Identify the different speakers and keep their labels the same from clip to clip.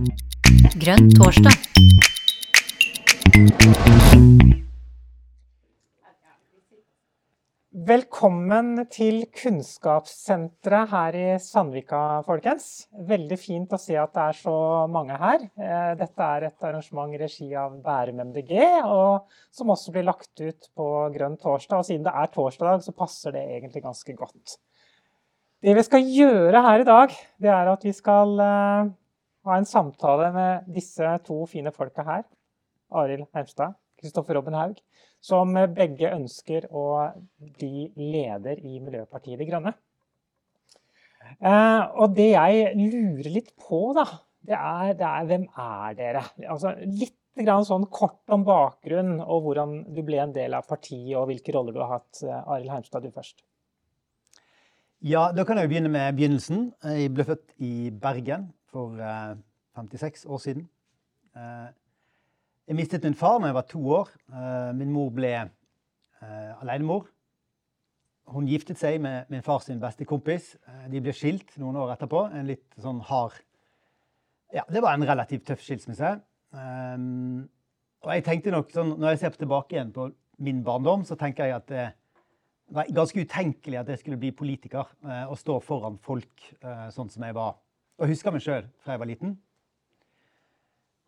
Speaker 1: Grønn torsdag.
Speaker 2: Velkommen til Kunnskapssenteret her i Sandvika, folkens. Veldig fint å se at det er så mange her. Eh, dette er et arrangement i regi av Bærum MDG, og som også blir lagt ut på Grønn torsdag. Og siden det er torsdag, så passer det egentlig ganske godt. Det vi skal gjøre her i dag, det er at vi skal eh, ha en samtale med disse to fine folka her. Arild Hermstad Kristoffer Robben Haug som begge ønsker å bli leder i Miljøpartiet De Grønne. Eh, og det jeg lurer litt på, da, det er, det er hvem er dere? Altså, litt sånn kort om bakgrunn og hvordan du ble en del av partiet og hvilke roller du har hatt. Arild Heimstad, du først.
Speaker 3: Ja, da kan jeg jo begynne med begynnelsen. Jeg ble født i Bergen for 56 år siden. Jeg mistet min far da jeg var to år. Eh, min mor ble alenemor. Hun giftet seg med min fars beste kompis. Eh, de ble skilt noen år etterpå. En litt sånn hard Ja, det var en relativt tøff skilsmisse. Og jeg tenkte nok sånn, Når jeg ser tilbake igjen på min barndom, så tenker jeg at det var ganske utenkelig at jeg skulle bli politiker og stå foran folk sånn som jeg var. Og husker meg sjøl fra jeg var liten.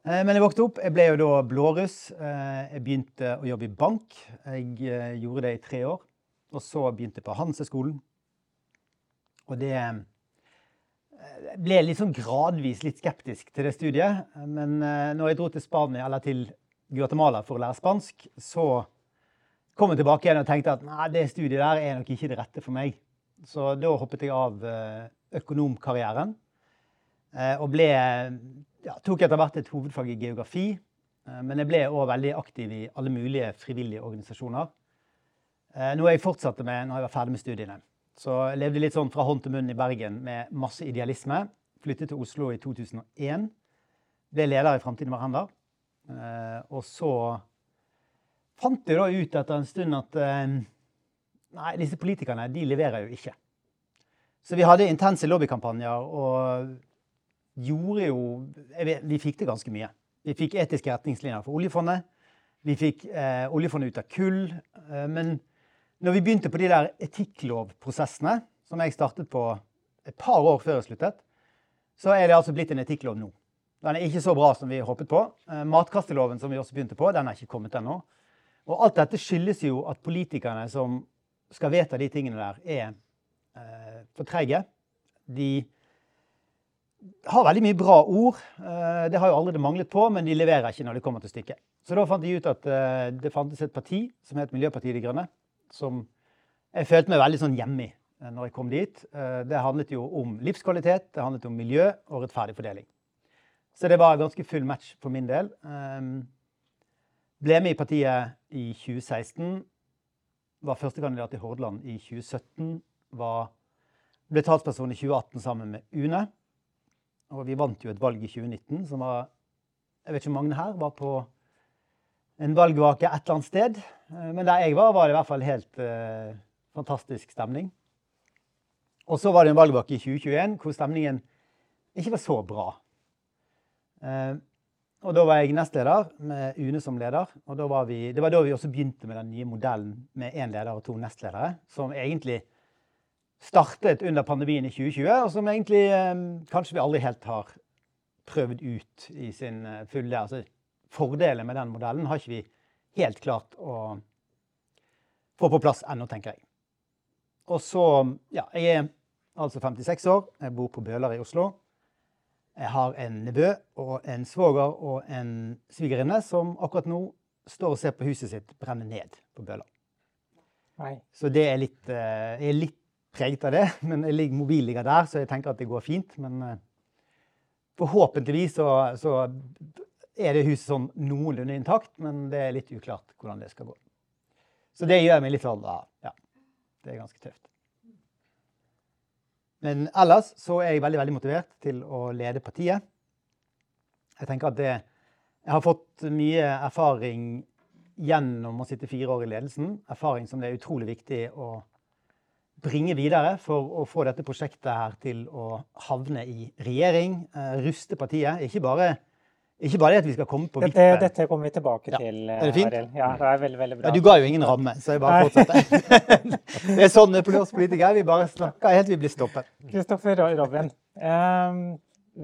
Speaker 3: Eh, men jeg vokste opp. Jeg ble jo da blåruss. Eh, jeg begynte å jobbe i bank. Jeg eh, gjorde det i tre år. Og så begynte jeg på Hanseskolen. Og det ble litt sånn gradvis litt skeptisk til det studiet. Men når jeg dro til Spania, eller til Guatemala for å lære spansk, så kom jeg tilbake igjen og tenkte at nei, det studiet der er nok ikke det rette for meg. Så da hoppet jeg av økonomkarrieren og ble ja, tok etter hvert et hovedfag i geografi. Eh, men jeg ble òg veldig aktiv i alle mulige frivillige organisasjoner. Eh, noe jeg fortsatte med når jeg var ferdig med studiene. Så jeg levde litt sånn fra hånd til munn i Bergen med masse idealisme. Flyttet til Oslo i 2001. Ble leder i Framtiden var hender. Eh, og så fant jeg da ut etter en stund at nei, disse politikerne de leverer jo ikke. Så vi hadde intense lobbykampanjer og gjorde jo vet, Vi fikk til ganske mye. Vi fikk etiske retningslinjer for oljefondet. Vi fikk eh, oljefondet ut av kull. Eh, men når vi begynte på de der etikklovprosessene, som jeg startet på et par år før jeg sluttet, så er det altså blitt en etikklov nå. Den er ikke så bra som vi håpet på. Eh, matkasteloven som vi også begynte på, den er ikke kommet ennå. Og alt dette skyldes jo at politikerne som skal vedta de tingene der, er eh, for treige. De har veldig mye bra ord. Eh, det har jo aldri det manglet på, men de leverer ikke når det kommer til stykket. Så da fant de ut at eh, det fantes et parti som het Miljøpartiet De Grønne, som jeg følte meg veldig sånn hjemme i eh, når jeg kom dit. Det handlet jo om livskvalitet, det handlet om miljø og rettferdig fordeling. Så det var ganske full match for min del. Ble med i partiet i 2016. Var førstekandidat i Hordaland i 2017. Var, ble talsperson i 2018 sammen med UNE. Og vi vant jo et valg i 2019 som var Jeg vet ikke om mange her var på en valgvake et eller annet sted. Eh, men der jeg var, var det i hvert fall helt eh, fantastisk stemning. Og så var det en valgvake i 2021 hvor stemningen ikke var så bra. Eh, og da var jeg nestleder med UNE som leder. Og var vi, det var da vi også begynte med den nye modellen med én leder og to nestledere. Som egentlig startet under pandemien i 2020, og som egentlig eh, kanskje vi aldri helt har prøvd ut i sin eh, fulle altså Fordelen med den modellen har ikke vi helt klart å få på plass ennå, tenker jeg. Og så Ja, jeg er altså 56 år. Jeg bor på Bøler i Oslo. Jeg har en nevø og en svoger og en svigerinne som akkurat nå står og ser på huset sitt brenne ned på Bøler. Nei. Så det er litt, uh, er litt preget av det. Men mobilen ligger der, så jeg tenker at det går fint. Men uh, forhåpentligvis så, så, er det huset sånn noenlunde intakt, men det er litt uklart hvordan det skal gå. Så det gjør meg litt sånn Ja, det er ganske tøft. Men ellers så er jeg veldig veldig motivert til å lede partiet. Jeg tenker at det, jeg har fått mye erfaring gjennom å sitte fire år i ledelsen. Erfaring som det er utrolig viktig å bringe videre for å få dette prosjektet her til å havne i regjering. Ruste partiet. Ikke bare ikke bare at vi skal komme på
Speaker 2: dette,
Speaker 3: vippen.
Speaker 2: Dette kommer vi tilbake til.
Speaker 3: Ja. Er det fint?
Speaker 2: Arild. Ja, det er veldig, veldig bra.
Speaker 3: Ja, du ga jo ingen ramme, så jeg bare fortsetter. det er sånn for oss politikere. Vi bare snakker helt til vi blir stoppet.
Speaker 2: Kristoffer Robin, eh,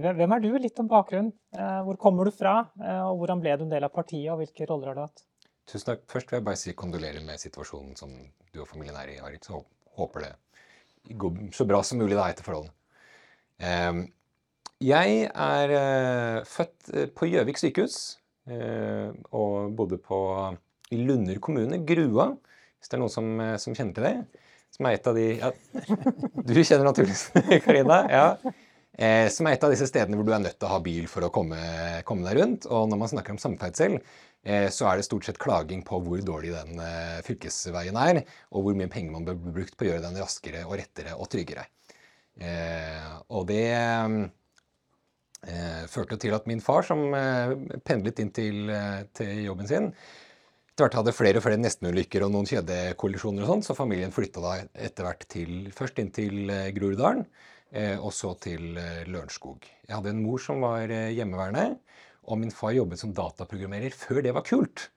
Speaker 2: hvem er du? Litt om bakgrunnen. Eh, hvor kommer du fra? Eh, og hvordan ble du en del av partiet, og hvilke roller har du hatt?
Speaker 1: Tusen takk. Først vil jeg bare si kondolerer med situasjonen som du og familien er i, Arild. Håper det går så bra som mulig da etter forholdene. Um, jeg er uh, født uh, på Gjøvik sykehus uh, og bodde på, i Lunder kommune, Grua, hvis det er noen som, som, kjenner til det. Som er et av de ja, Du kjenner naturligvis Karina. Ja. som er et av disse stedene hvor du er nødt til å ha bil for å komme, komme deg rundt. Og når man snakker om samferdsel, så er det stort sett klaging på hvor dårlig den fylkesveien er, og hvor mye penger man bør brukt på å gjøre den raskere og rettere og tryggere. og det eh, førte til at min far, som eh, pendlet inn til, eh, til, jobben sin, etter hvert hadde flere og flere nestenulykker og noen kjedekollisjoner og sånn, så familien flytta da etter hvert til, først inn til eh, Groruddalen, eh, og så til eh, Lørenskog. Jeg hadde en mor som var hjemmeværende, og min far jobbet som dataprogrammerer før det var kult.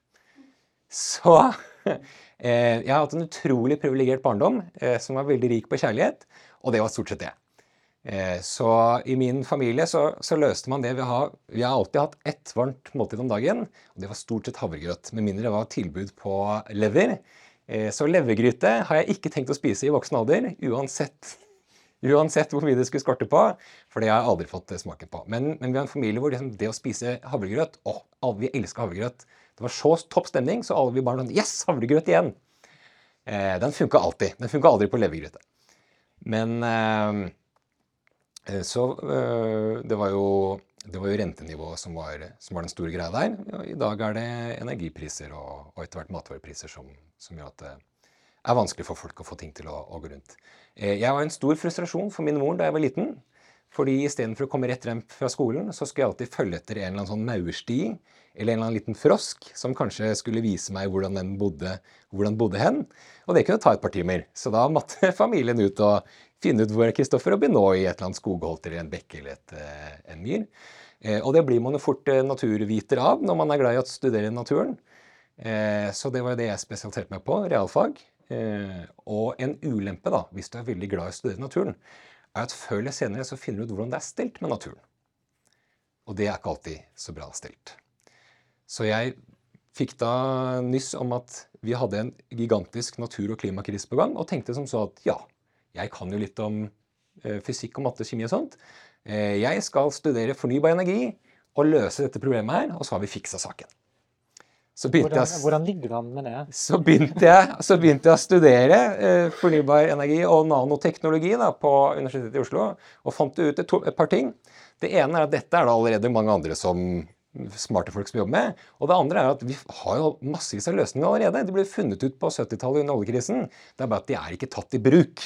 Speaker 1: Så jeg har hatt en utrolig privilegert barndom som var veldig rik på kjærlighet, og det var stort sett det. Eh, så i min familie så, så, løste man det ved å ha Vi har alltid hatt ett varmt måltid om dagen, og det var stort sett havregrøt. Med mindre det var tilbud på lever. Eh, så levergryte har jeg ikke tenkt å spise i voksen alder, uansett, uansett hvor mye det skulle skorte på. For det har jeg aldri fått smaken på. Men, men vi har en familie hvor liksom det å spise havregrøt Å, alle vi elsker havregrøt. Det var så topp stemning, så alle vi barna sånn Yes, havregrøt igjen! Eh, den funka alltid. Den funka aldri på levergryte. Men eh, Eh, så eh, det var jo, det var jo rentenivået som var, som var, den store greia der. I dag er det energipriser og, og etter hvert matvarepriser som, som, gjør at det er vanskelig for folk å få ting til å, å gå rundt. Eh, jeg var en stor frustrasjon for min mor da jeg var liten. Fordi istedenfor å komme rett frem fra skolen, så skulle jeg alltid følge etter en eller annen sånn maursti eller en eller annen liten frosk som kanskje skulle vise meg hvordan den bodde, hvordan bodde hen. Og det kunne ta et par timer. Så da måtte familien ut og finne ut hvor Kristoffer og nå i et eller annet skogholt eller en bekk eller et, eh, en myr. Eh, og det blir man jo fort naturviter av når man er glad i å studere naturen. Så det var det jeg spesialiserte meg på, realfag. Og en ulempe, da, hvis du er veldig glad i å studere naturen, er at før eller senere så finner du ut hvordan det er stelt med naturen. Og det er ikke alltid så bra stelt. Så jeg fikk da nyss om at vi hadde en gigantisk natur- og klimakrise på gang, og tenkte som så at ja, jeg kan jo litt om eh, fysikk og matte, kjemi og sånt. Eh, jeg skal studere fornybar energi og løse dette problemet her, og så har vi fiksa saken.
Speaker 2: Hvordan, jeg, hvordan, ligger det an med det?
Speaker 1: Så begynte jeg, så begynte jeg å studere eh, fornybar energi og nanoteknologi da, på Universitetet i Oslo, og fant ut et, et, par ting. Det ene er at dette er det allerede mange andre som smarte folk som jobber med. Og det andre er at vi har jo massevis av løsninger allerede. De ble funnet ut på 70-tallet under oljekrisen. Det er bare at de er ikke tatt i bruk.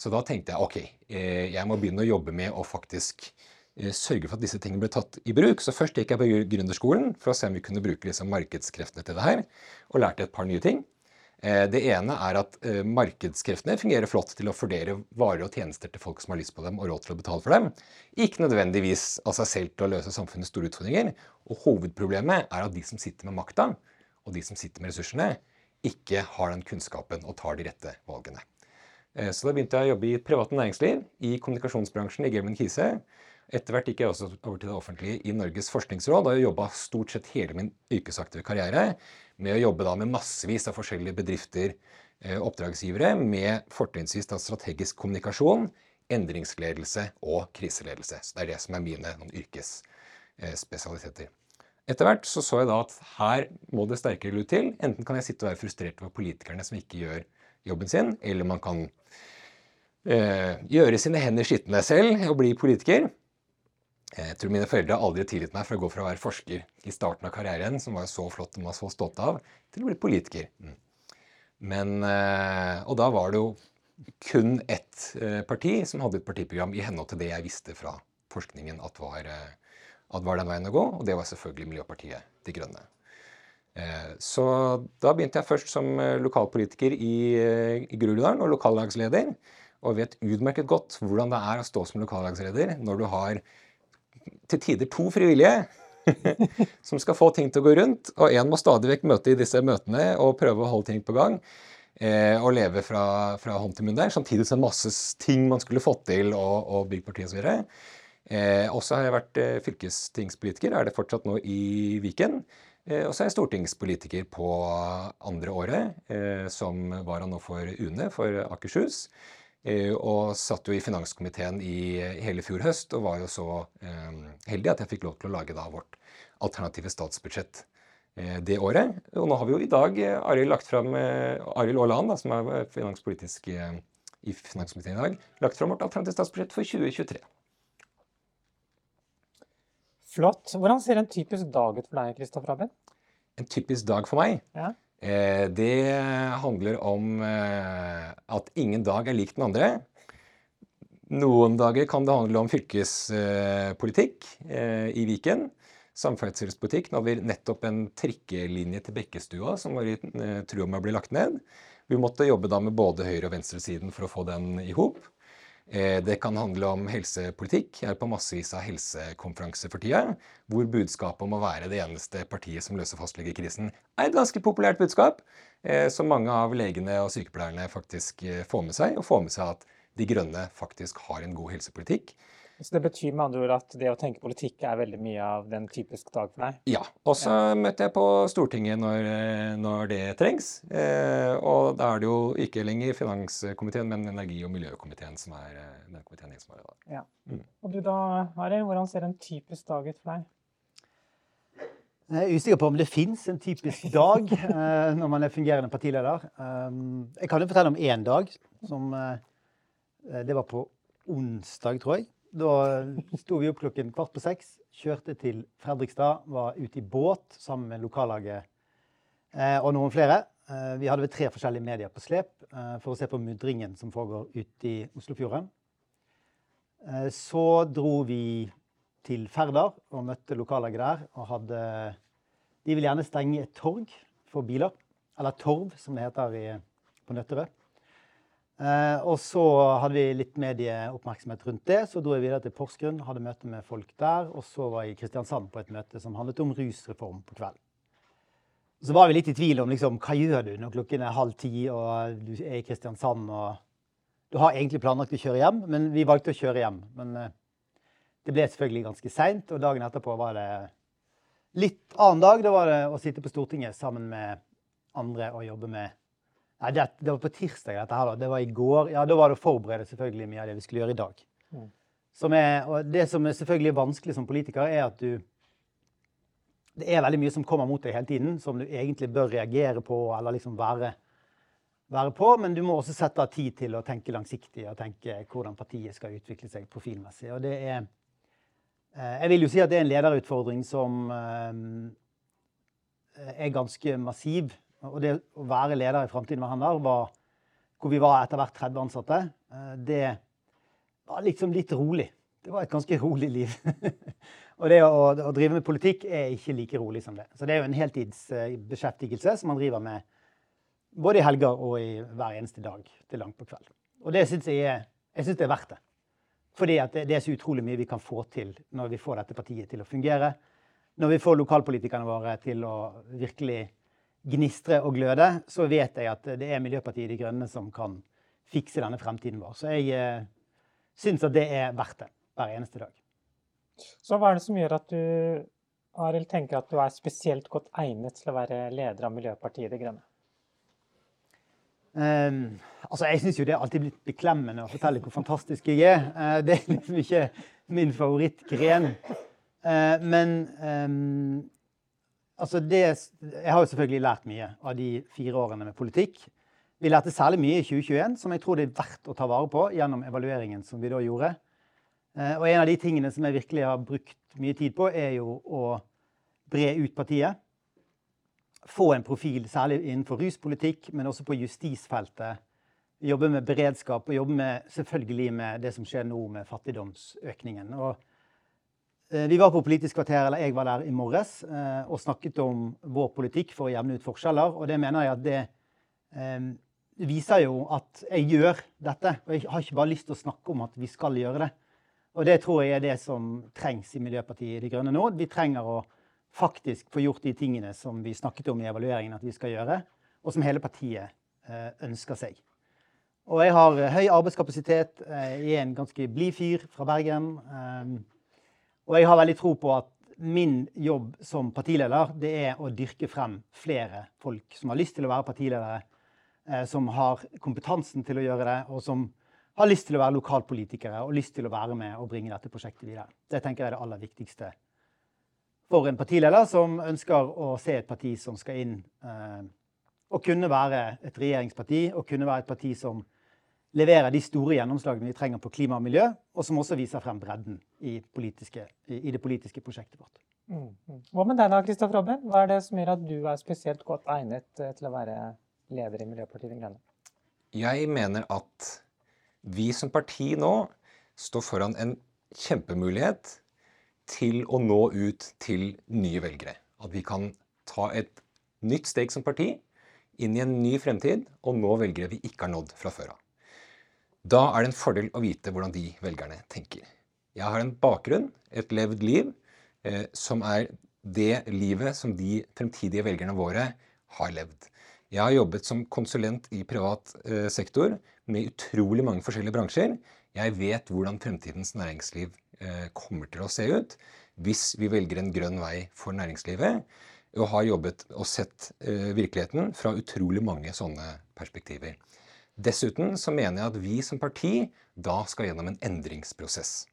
Speaker 1: Så da tenkte jeg ok, eh, jeg må begynne å jobbe med å faktisk sørge for at disse tingene ble tatt i bruk. Så først gikk jeg på gründerskolen for å se om vi kunne bruke liksom markedskreftene til det her, og lærte et par nye ting. Eh, det ene er at markedskreftene fungerer flott til å fordele varer og tjenester til folk som har lyst på dem og råd til å betale for dem. Ikke nødvendigvis av seg selv til å løse samfunnets store utfordringer. Og hovedproblemet er at de som sitter med makta, og de som sitter med ressursene, ikke har den kunnskapen og tar de rette valgene. Eh, så da begynte jeg å jobbe i privat næringsliv, i kommunikasjonsbransjen i Gelman Kise. Etter hvert gikk jeg også over til det offentlige i Norges forskningsråd, og jobba stort sett hele min yrkesaktive karriere med å jobbe da med massevis av forskjellige bedrifter, eh, oppdragsgivere, med fortrinnsvis strategisk kommunikasjon, endringsledelse og kriseledelse. Så det er det som er mine yrkesspesialiteter. Etter hvert så, så jeg da at her må det sterkere lut til. Enten kan jeg sitte og være frustrert over politikerne som ikke gjør jobben sin, eller man kan eh, gjøre sine hender skitne selv og bli politiker. Jeg tror mine foreldre aldri tilgitt meg for å gå fra å være forsker i starten av karrieren, som var så flott og var så stolt av, til å bli politiker. Mm. Men, eh, og da var det jo kun ett eh, parti som hadde et partiprogram i henhold til det jeg visste fra forskningen at var, at var den veien å gå, og det var selvfølgelig Miljøpartiet De Grønne. Så da begynte jeg først som lokalpolitiker i, i Groruddalen og lokallagsleder. Og vet utmerket godt hvordan det er å stå som lokallagsleder når du har til tider to frivillige som skal få ting til å gå rundt, og én må stadig vekk møte i disse møtene og prøve å holde ting på gang. Eh, og leve fra, fra, hånd til munn der, samtidig som masse ting man skulle fått til og, og bygge parti osv. Eh, også har jeg vært eh, fylkestingspolitiker, er det fortsatt nå i Viken. Eh, og så er jeg stortingspolitiker på andre året, eh, som var han nå for UNE, for Akershus. Eh, og satt jo i finanskomiteen i hele fjor høst, og var jo så eh, heldig at jeg fikk lov til å lage da vårt alternative statsbudsjett eh, det året. Og nå har vi jo i dag Arild lagt fram, Arild Aaland, som er finanspolitisk i finanskomiteen i dag, lagt fram vårt alternative statsbudsjett for 2023.
Speaker 2: Flott. Hvordan ser en typisk dag ut for deg, Kristoffer Abel?
Speaker 1: En typisk dag for meg?
Speaker 2: Ja.
Speaker 1: Eh, det handler om eh, at ingen dag er lik den andre. Noen dager kan det handle om fylkespolitikk eh, i Viken. Samferdselspolitikk. Nå hadde vi nettopp en trikkelinje til Bekkestua som var i trua med å bli lagt ned. Vi måtte jobbe da med både høyre- og venstresiden for å få den i hop. Eh, det kan handle om helsepolitikk. Jeg er på massevis av helsekonferanser for tida, hvor budskapet om å være det eneste partiet som løser fastlegekrisen, er et ganske populært budskap, eh, som mange av legene og sykepleierne faktisk eh, får med seg, og får med seg at De Grønne faktisk har en god helsepolitikk.
Speaker 2: Så det betyr med andre ord at det å tenke politikk er veldig mye av den typiske dag for deg?
Speaker 1: Ja. Og så ja. møter jeg på Stortinget når, når, det trengs. Eh, og da er det jo ikke lenger finanskomiteen, men energi- og miljøkomiteen som er eh, den komiteen som er i dag.
Speaker 2: Ja. Mm. Og du da, Ari, hvordan ser en typisk dag ut for deg?
Speaker 3: Jeg er usikker på om det fins en typisk dag eh, når man er fungerende partileder. Um, jeg kan jo fortelle om én dag. Som, eh, det var på onsdag, tror jeg. Da sto vi opp klokken kvart på seks, kjørte til Fredrikstad, var ute i båt sammen med lokallaget eh, og noen flere. Eh, vi hadde vel tre forskjellige medier på slep eh, for å se på mudringen som foregår ute i Oslofjorden. Så dro vi til Færder og møtte lokallaget der. og hadde, De ville gjerne stenge et torg for biler. Eller torv, som det heter på Nøtterøy. Eh, og så hadde vi litt medieoppmerksomhet rundt det. Så dro jeg videre til Porsgrunn, hadde møte med folk der. Og så var jeg i Kristiansand på et møte som handlet om rusreform på kvelden. Så var vi litt i tvil om liksom, hva gjør du når klokken er halv ti og du er i Kristiansand og Du har egentlig planlagt å kjøre hjem, men vi valgte å kjøre hjem. Men eh, det ble selvfølgelig ganske seint, og dagen etterpå var det litt annen dag. Da var det å sitte på Stortinget sammen med andre og jobbe med Nei, det, det, var på tirsdag, dette her. da. Det var i går. Ja, Da var det å forberede selvfølgelig mye av det vi skulle gjøre i dag. Mm. Som er, og det som er selvfølgelig vanskelig som politiker, er at du Det er veldig mye som kommer mot deg hele tiden, som du egentlig bør reagere på eller liksom være, være på. Men du må også sette av tid til å tenke langsiktig og tenke hvordan partiet skal utvikle seg profilmessig. Og det er eh, Jeg vil jo si at det er en lederutfordring som eh, er ganske massiv. Og det å være leder i Framtiden med hender, var, hvor vi var etter hvert 30 ansatte, eh, det var liksom litt rolig. Det var et ganske rolig liv. og det å, å, drive med politikk er ikke like rolig som det. Så det er jo en heltidsbeskjeftigelse som man driver med både i helger og i hver eneste dag til langt på kveld. Og det syns jeg, er, jeg synes det er verdt det. Fordi det, det er så utrolig mye vi kan få til når vi får dette partiet til å fungere. Når vi får lokalpolitikerne våre til å virkelig gnistre og gløde, så vet jeg at det er Miljøpartiet De Grønne som kan fikse denne fremtiden vår. Så jeg eh, syns at det er verdt det hver eneste dag.
Speaker 2: Så hva er det som gjør at du Arild, tenker at du er spesielt godt egnet til å være leder av Miljøpartiet De Grønne?
Speaker 3: Um, altså jeg syns jo det er alltid blitt beklemmende å fortelle hvor fantastisk jeg er. Uh, det er liksom ikke min favorittgren. Uh, men um, Altså det, jeg har jo selvfølgelig lært mye av de fire årene med politikk. Vi lærte særlig mye i 2021 som jeg tror det er verdt å ta vare på gjennom evalueringen som vi da gjorde. Eh, og en av de tingene som jeg virkelig har brukt mye tid på, er jo å bre ut partiet. Få en profil særlig innenfor ruspolitikk, men også på justisfeltet. Jobbe med beredskap og jobbe med, selvfølgelig med det som skjer nå med fattigdomsøkningen. Og vi var på Politisk kvarter, eller jeg var der i morges eh, og snakket om vår politikk for å jevne ut forskjeller. Og det mener jeg at det eh, viser jo at jeg gjør dette. Og jeg har ikke bare lyst til å snakke om at vi skal gjøre det. Og det tror jeg er det som trengs i Miljøpartiet De Grønne nå. Vi trenger å faktisk få gjort de tingene som vi snakket om i evalueringen at vi skal gjøre, og som hele partiet ønsker seg. Og jeg har høy arbeidskapasitet. Jeg er en ganske blid fyr fra Bergen. Og jeg har veldig tro på at min jobb som partileder det er å dyrke frem flere folk som har lyst til å være partiledere, eh, som har kompetansen til å gjøre det, og som har lyst til å være lokalpolitikere og lyst til å være med og bringe dette prosjektet videre. Det tenker jeg er det aller viktigste for en partileder som ønsker å se et parti som skal inn eh, og kunne være et regjeringsparti og kunne være et parti som leverer de store gjennomslagene vi trenger på klima og miljø, og som også viser frem bredden i, i det politiske prosjektet vårt.
Speaker 2: Mm, mm. Hva med deg da, Kristoff Robben? Hva er det som gjør at du er spesielt godt egnet eh, til å være leder i Miljøpartiet De Grønne?
Speaker 1: Jeg mener at vi som parti nå står foran en kjempemulighet til å nå ut til nye velgere. At vi kan ta et nytt steg som parti inn i en ny fremtid og nå velgere vi ikke har nådd fra før av. Da er det en fordel å vite hvordan de velgerne tenker. Jeg har en bakgrunn, et levd liv, eh, som er det livet som de fremtidige velgerne våre har levd. Jeg har jobbet som konsulent i privat eh, sektor med utrolig mange forskjellige bransjer. Jeg vet hvordan fremtidens næringsliv eh, kommer til å se ut hvis vi velger en grønn vei for næringslivet, og har jobbet og sett virkeligheten fra utrolig mange sånne perspektiver. Dessuten så mener jeg at vi som parti da skal gjennom en endringsprosess.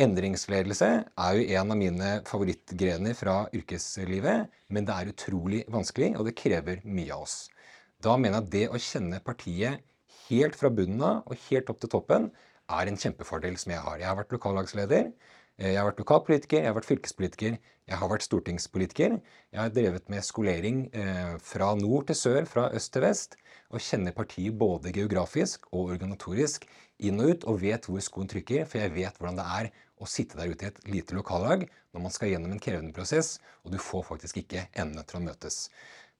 Speaker 1: Endringsledelse er jo en av mine favorittgrener fra yrkeslivet, men det er utrolig vanskelig, og det krever mye av oss. Da mener jeg at det å kjenne partiet helt fra bunnen av og helt opp til toppen er en kjempefordel som jeg har. Jeg har vært lokallagsleder. Jeg har vært lokalpolitiker, jeg har vært fylkespolitiker, jeg har vært stortingspolitiker. Jeg har drevet med skolering eh, fra nord til sør, fra øst til vest og kjenner partiet både geografisk og organisatorisk inn og ut, og vet hvor skoen trykker, for jeg vet hvordan det er å sitte der ute i et lite lokallag når man skal gjennom en krevende prosess, og du får faktisk ikke endene til å møtes.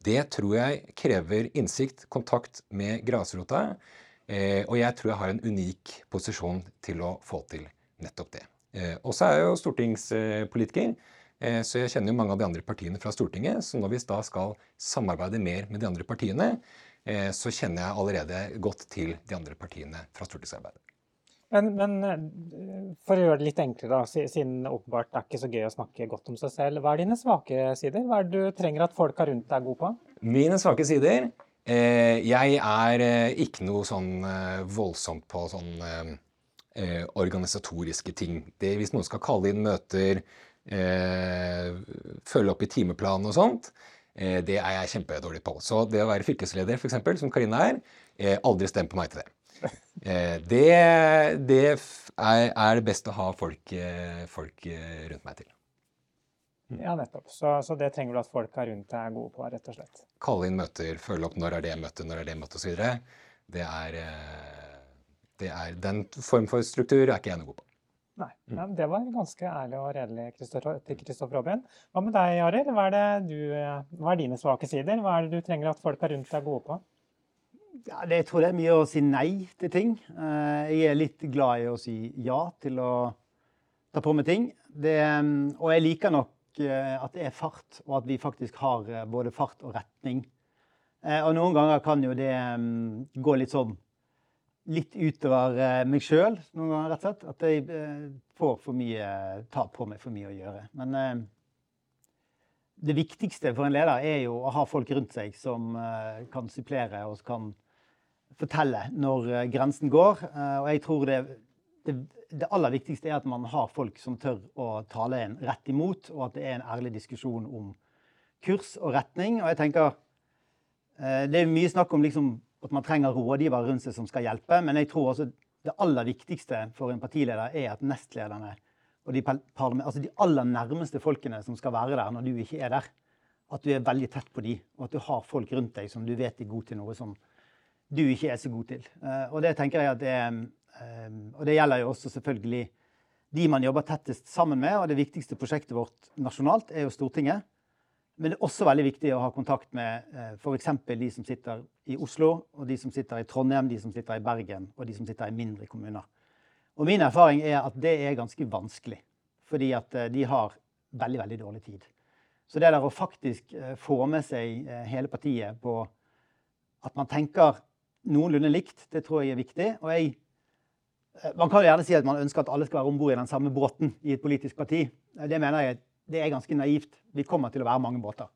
Speaker 1: Det tror jeg krever innsikt, kontakt med grasrota, eh, og jeg tror jeg har en unik posisjon til å få til nettopp det. Eh, og så er jeg jo stortingspolitiker. Eh, så jeg kjenner jo mange av de andre partiene fra Stortinget. Så når vi da skal samarbeide mer med de andre partiene, så kjenner jeg allerede godt til de andre partiene fra stortingsarbeidet.
Speaker 2: Men, men, eh, for å gjøre det litt enklere, da, siden åpenbart det er ikke så gøy å snakke godt om seg selv. Hva er dine svake sider? Hva er det du trenger at folka rundt deg er gode på?
Speaker 1: Mine svake sider? Eh, jeg er ikke noe sånn voldsomt på sånn organisatoriske ting. Det, hvis noen skal kalle inn møter, følge opp i timeplanen og sånt, Eh, det er jeg kjempedårlig på. Så det å være fylkesleder, f.eks., som Karina er, eh, aldri stem på meg til det. Eh, det, det er det best å ha folk, folk rundt meg til.
Speaker 2: Ja, nettopp. Så, så, det trenger du at folka rundt deg er gode på, rett og slett.
Speaker 1: Kalle inn møter, følge opp når er det møte, når er det møte osv. Det, er, det er Den form for struktur er ikke jeg noe god på.
Speaker 2: Nei, mm. ja, Det var ganske ærlig og redelig til Kristoffer Robin. Hva med deg, Arild? Hva, hva, er dine svake sider? Hva er det du trenger at folk er rundt deg gode på?
Speaker 3: Ja, det, jeg tror det er mye å si nei til ting. Eh, jeg er litt glad i å si ja til å ta på meg ting. Det, og jeg liker nok eh, at det er fart, og at vi faktisk har eh, både fart og retning. Og noen ganger kan jo det gå litt sånn litt utover eh, meg sjøl noen ganger, rett og slett. At jeg eh, får for mye, tar på meg for mye å gjøre. Men eh, det viktigste for en leder er jo å ha folk rundt seg som kan supplere og kan fortelle når grensen går. Og jeg tror det, det, det, aller viktigste er at man har folk som tør å tale en rett imot, og at det er en ærlig diskusjon om kurs og retning. Og jeg tenker Det er mye snakk om liksom at man trenger rådgivere rundt seg som skal hjelpe. Men jeg tror også det aller viktigste for en partileder er at nestlederne og de, altså de aller nærmeste folkene som skal være der når du ikke er der, at du er veldig tett på de, og at du har folk rundt deg som du vet er gode til noe som du ikke er så god til. Eh, og det tenker jeg at det, eh, og det gjelder jo også selvfølgelig de man jobber tettest sammen med. Og det viktigste prosjektet vårt nasjonalt er jo Stortinget. Men det er også veldig viktig å ha kontakt med eh, f.eks. de som sitter i Oslo, og de som sitter i Trondheim, de som sitter i Bergen, og de som sitter i mindre kommuner. Og min erfaring er at det er ganske vanskelig, fordi at eh, de har veldig, veldig dårlig tid. Så det der å faktisk eh, få med seg hele partiet på at man tenker noenlunde likt, det tror jeg er viktig. Og jeg, man kan jo gjerne si at man ønsker at alle skal være om bord i den samme båten i et politisk parti. Det mener jeg det er ganske naivt. Vi kommer til å være mange båter.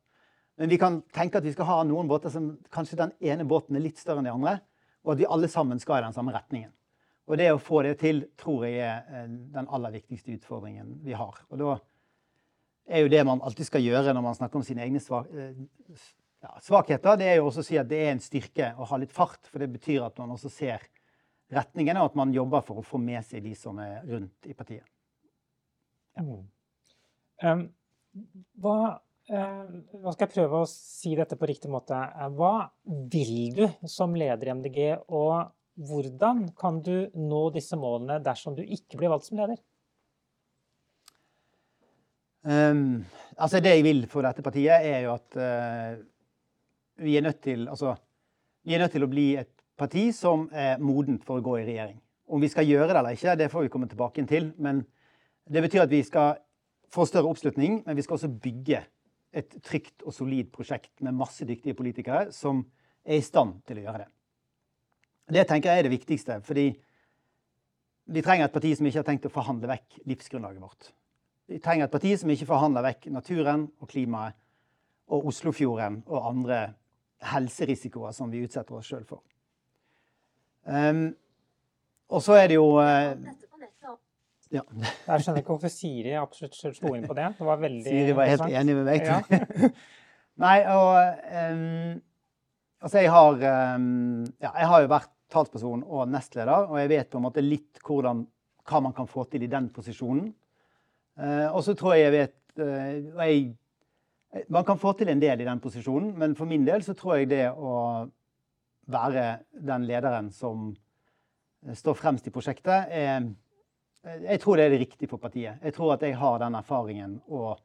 Speaker 3: Men vi kan tenke at vi skal ha noen båter som kanskje den ene båten er litt større enn de andre, og at vi alle sammen skal i den samme retningen. Og det å få det til tror jeg er eh, den aller viktigste utfordringen vi har. Og da er jo det man alltid skal gjøre når man snakker om sine egne svak eh, ja, svakheter, det er jo også å si at det er en styrke å ha litt fart. For det betyr at man også ser retningen, og at man jobber for å få med seg de som er rundt i partiet.
Speaker 2: Ja. Hva, uh, hva, skal jeg prøve å si dette på riktig måte? Uh, hva vil du som leder i MDG, og hvordan kan du nå disse målene dersom du ikke blir valgt som leder?
Speaker 3: Um, altså det jeg vil for dette partiet, er jo at uh, vi er til Altså, vi er nødt til å bli et parti som er modent for å gå i regjering. Om vi skal gjøre det eller ikke, det får vi komme tilbake til. Men det betyr at vi skal få større oppslutning, men vi skal også bygge et trygt og solid prosjekt med masse dyktige politikere som er i stand til å gjøre det. Det tenker jeg er det viktigste, fordi vi trenger et parti som ikke har tenkt å forhandle vekk livsgrunnlaget vårt. Vi trenger et parti som ikke forhandler vekk naturen og klimaet og Oslofjorden og andre helserisikoer som vi utsetter oss sjøl for. Um, og så er det jo uh,
Speaker 2: ja. Jeg skjønner ikke hvorfor Siri absolutt slo inn på det. Det var
Speaker 3: Siri var helt enig med meg. Ja. Nei, og um, Altså, jeg har um, Ja, jeg har jo vært talsperson og nestleder, og jeg vet på en måte litt hvordan, hva man kan få til i den posisjonen. Uh, og så tror jeg jeg vet uh, jeg, Man kan få til en del i den posisjonen, men for min del så tror jeg det å være den lederen som står fremst i prosjektet, er jeg tror det er det riktige for partiet. Jeg tror at jeg har den erfaringen og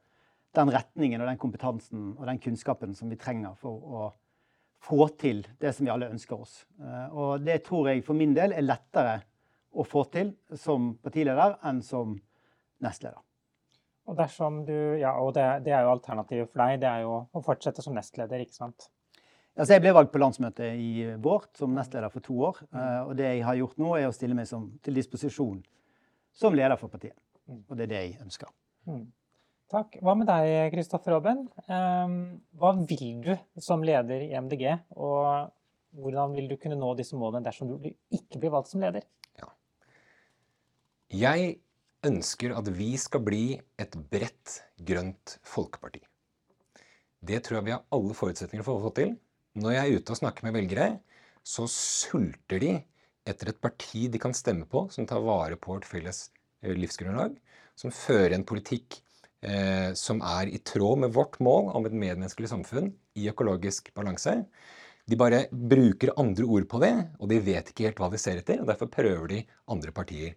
Speaker 3: den retningen og den kompetansen og den kunnskapen som vi trenger for å få til det som vi alle ønsker oss. Eh, og det tror jeg for min del er lettere å få til som partileder enn som nestleder.
Speaker 2: Og dersom du, ja, og det, det er jo alternativet for deg, det er jo å fortsette som nestleder, ikke sant?
Speaker 3: Altså jeg ble valgt på landsmøtet i vår som nestleder for to år. Eh, og det jeg har gjort nå, er å stille meg som, til disposisjon som leder for partiet. Mm. Og det er det jeg ønsker. Mm.
Speaker 2: Takk. Hva med deg, Kristoffer Robben? Ehm, hva vil du som leder i MDG, og hvordan vil du kunne nå disse målene dersom du ikke blir valgt som leder? Ja.
Speaker 1: Jeg ønsker at vi skal bli et bredt, grønt folkeparti. Det tror jeg vi har alle forutsetninger for å få til. Når jeg er ute og snakker med velgere, så sulter de etter et parti de kan stemme på, som tar vare på vårt felles eh, livsgrunnlag, som fører en politikk eh, som er i tråd med vårt mål om et medmenneskelig samfunn i økologisk balanse. De bare bruker andre ord på det, og de vet ikke helt hva de ser etter. og Derfor prøver de andre partier.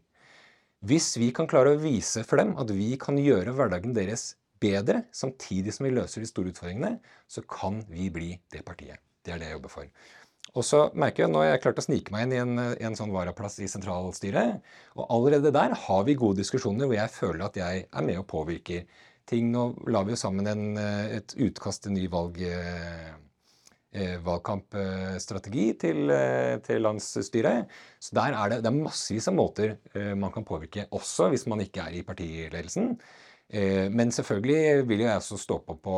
Speaker 1: Hvis vi kan klare å vise for dem at vi kan gjøre hverdagen deres bedre, samtidig som vi løser de store utfordringene, så kan vi bli det partiet. Det er det jeg jobber for. Og så merker jeg nå har jeg klart å snike meg inn i en, en sånn varaplass i sentralstyret. Og allerede der har vi gode diskusjoner hvor jeg føler at jeg er med og påvirker ting. Nå la vi jo sammen en, et utkast til ny valg, eh, eh valgkampstrategi til, eh, til, landsstyret. Så der er det, det er massevis av måter eh, man kan påvirke, også hvis man ikke er i partiledelsen. Eh, men selvfølgelig vil jeg også stå på på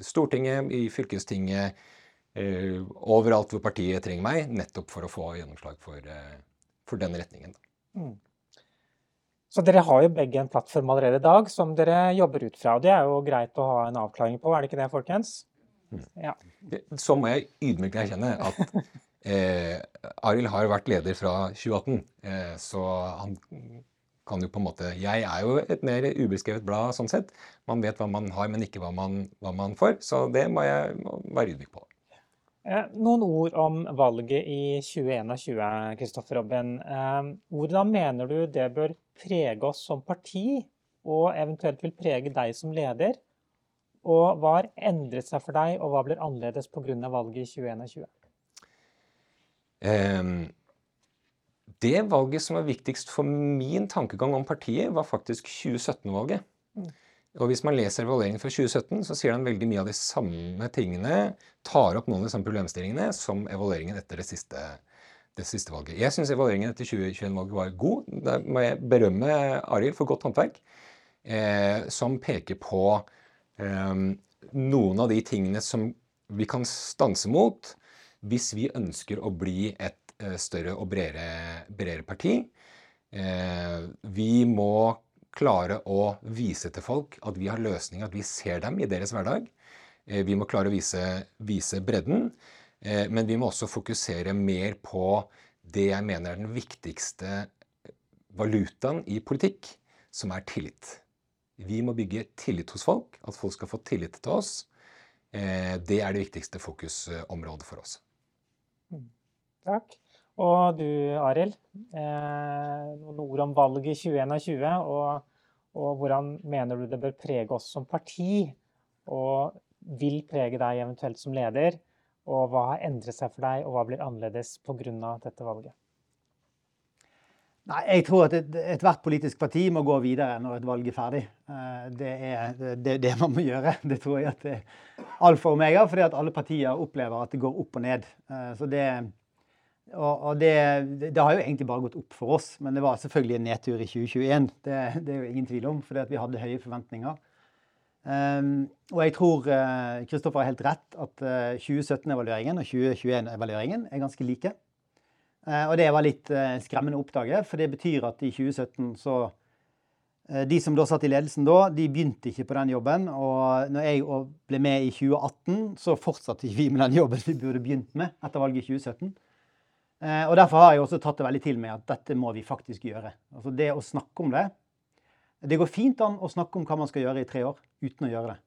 Speaker 1: Stortinget, i fylkestinget Eh, overalt hvor partiet trenger meg, nettopp for å få gjennomslag for, eh, for den retningen. Mm.
Speaker 2: Så dere har jo begge en plattform allerede i dag som dere jobber ut fra. og Det er jo greit å ha en avklaring på, er det ikke det, folkens?
Speaker 1: Mm. Ja. Så må jeg ydmykt erkjenne at eh, Arild har vært leder fra 2018, eh, så han kan jo på en måte Jeg er jo et mer ubeskrevet blad sånn sett. Man vet hva man har, men ikke hva man, hva man får. Så det må jeg være ydmyk på.
Speaker 2: Eh, noen ord om valget i 2021, Kristoffer Robin. Eh, hvordan mener du det bør prege oss som parti, og eventuelt vil prege deg som leder? Og hva har endret seg for deg, og hva blir annerledes pga. valget i 2021?
Speaker 1: Um, det valget som var viktigst for min tankegang om partiet, var faktisk 2017-valget. Mm. Og hvis man leser evalueringen fra 2017, så sier den veldig mye av de samme tingene, tar opp noen av de samme problemstillingene som evalueringen etter det siste, det siste valget. Jeg syns evalueringen etter 2021-valget var god. Da må jeg berømme Arild for godt håndverk, eh, som peker på eh, noen av de tingene som vi kan stanse mot hvis vi ønsker å bli et eh, større og bredere, bredere parti. Eh, vi må klare å vise til folk at vi har løsninger, at vi ser dem i deres hverdag. Eh, vi må klare å vise, vise bredden, eh, men vi må også fokusere mer på det jeg mener er den viktigste valutaen i politikk, som er tillit. Vi må bygge tillit hos folk, at folk skal få tillit til oss. Eh, det er det viktigste fokusområdet for oss.
Speaker 2: Mm. Takk. Og du Arild, eh, noen ord om valget i 2021. Og, og, hvordan mener du det bør prege oss som parti? Og vil prege deg eventuelt som leder? Og hva har endret seg for deg, og hva blir annerledes pga. dette valget?
Speaker 3: Nei, Jeg tror at ethvert et politisk parti må gå videre når et valg er ferdig. Eh, det er det, det, man må gjøre. Det tror jeg at det er alfa og omega, fordi at alle partier opplever at det går opp og ned. Eh, så det, og, og det, det, har jo egentlig bare gått opp for oss, men det var selvfølgelig en nedtur i 2021. Det, det er jo ingen tvil om, fordi vi hadde høye forventninger. Um, og jeg tror Kristoffer uh, har helt rett at uh, 2017-evalueringen og 2021-evalueringen er ganske like. Uh, og det var litt skremmende å oppdage, for det betyr at i 2017 så De som da satt i ledelsen da, de begynte ikke på den jobben. Og når jeg ble med i 2018, så fortsatte vi med den jobben vi burde begynt med etter valget i 2017. Eh, og Derfor har jeg også tatt det veldig til med at dette må vi faktisk gjøre. Altså Det å snakke om det Det går fint an å snakke om hva man skal gjøre i tre år uten å gjøre det.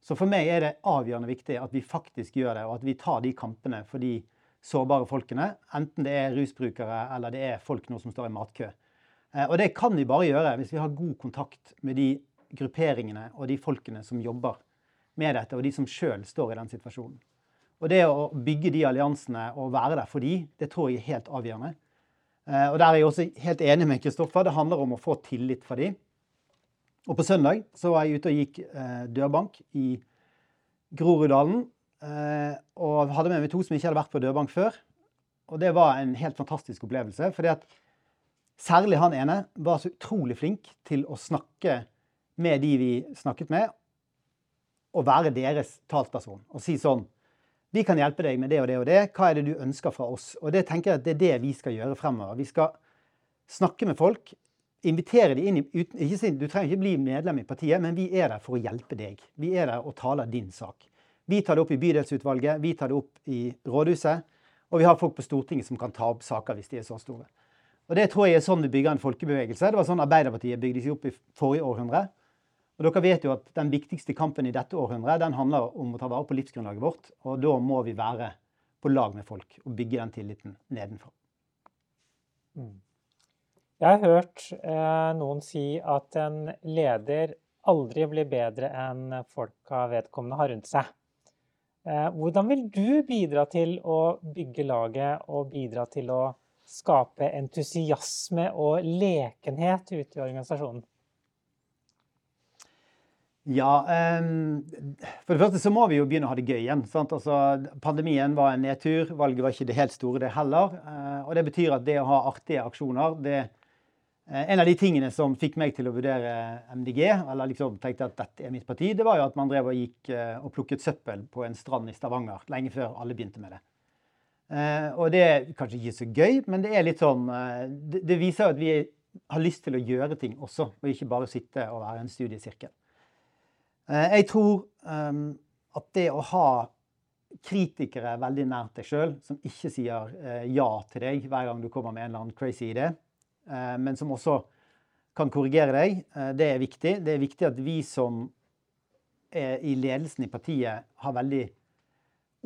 Speaker 3: Så for meg er det avgjørende viktig at vi faktisk gjør det, og at vi tar de kampene for de sårbare folkene. Enten det er rusbrukere eller det er folk nå som står i matkø. Eh, og det kan vi bare gjøre hvis vi har god kontakt med de grupperingene og de folkene som jobber med dette, og de som sjøl står i den situasjonen. Og det å bygge de alliansene og være der for de, det tror jeg er helt avgjørende. Eh, og der er jeg også helt enig med Kristoffer. Det handler om å få tillit fra de. Og på søndag så var jeg ute og gikk eh, dørbank i Groruddalen. Eh, og hadde med meg to som ikke hadde vært på dørbank før. Og det var en helt fantastisk opplevelse. fordi at særlig han ene var så utrolig flink til å snakke med de vi snakket med, og være deres talsperson. Og si sånn vi kan hjelpe deg med det og det og det. Hva er det du ønsker fra oss? Og det tenker jeg at det er det vi skal gjøre fremover. Vi skal snakke med folk. Invitere dem inn i uten, ikke, Du trenger ikke bli medlem i partiet, men vi er der for å hjelpe deg. Vi er der og taler din sak. Vi tar det opp i bydelsutvalget, vi tar det opp i rådhuset. Og vi har folk på Stortinget som kan ta opp saker hvis de er så store. Og Det tror jeg er sånn vi bygger en folkebevegelse. Det var sånn Arbeiderpartiet bygde seg opp i forrige århundre. Og dere vet jo at Den viktigste kampen i dette århundret den handler om å ta vare på livsgrunnlaget vårt. og Da må vi være på lag med folk og bygge den tilliten nedenfra.
Speaker 2: Mm. Jeg har hørt eh, noen si at en leder aldri blir bedre enn folka vedkommende har rundt seg. Eh, hvordan vil du bidra til å bygge laget og bidra til å skape entusiasme og lekenhet ute i organisasjonen?
Speaker 3: Ja, um, For det første så må vi jo begynne å ha det gøy igjen. Altså, pandemien var en nedtur. Valget var ikke det helt store, det heller. Uh, og det betyr at det å ha artige aksjoner det, uh, En av de tingene som fikk meg til å vurdere MDG, eller liksom tenkte at dette er mitt parti, det var jo at man drev og gikk uh, og plukket søppel på en strand i Stavanger lenge før alle begynte med det. og det er kanskje ikke så gøy, men det er litt sånn det, det viser at vi har lyst til å gjøre ting også, og ikke bare sitte og være en studiesirkel. Eh, jeg tror um, at det å ha kritikere veldig nært deg sjøl, som ikke sier uh, ja til deg hver gang du kommer med en eller annen crazy idé, uh, men som også kan korrigere deg, det er viktig. Det er viktig at vi som er i ledelsen i partiet, har veldig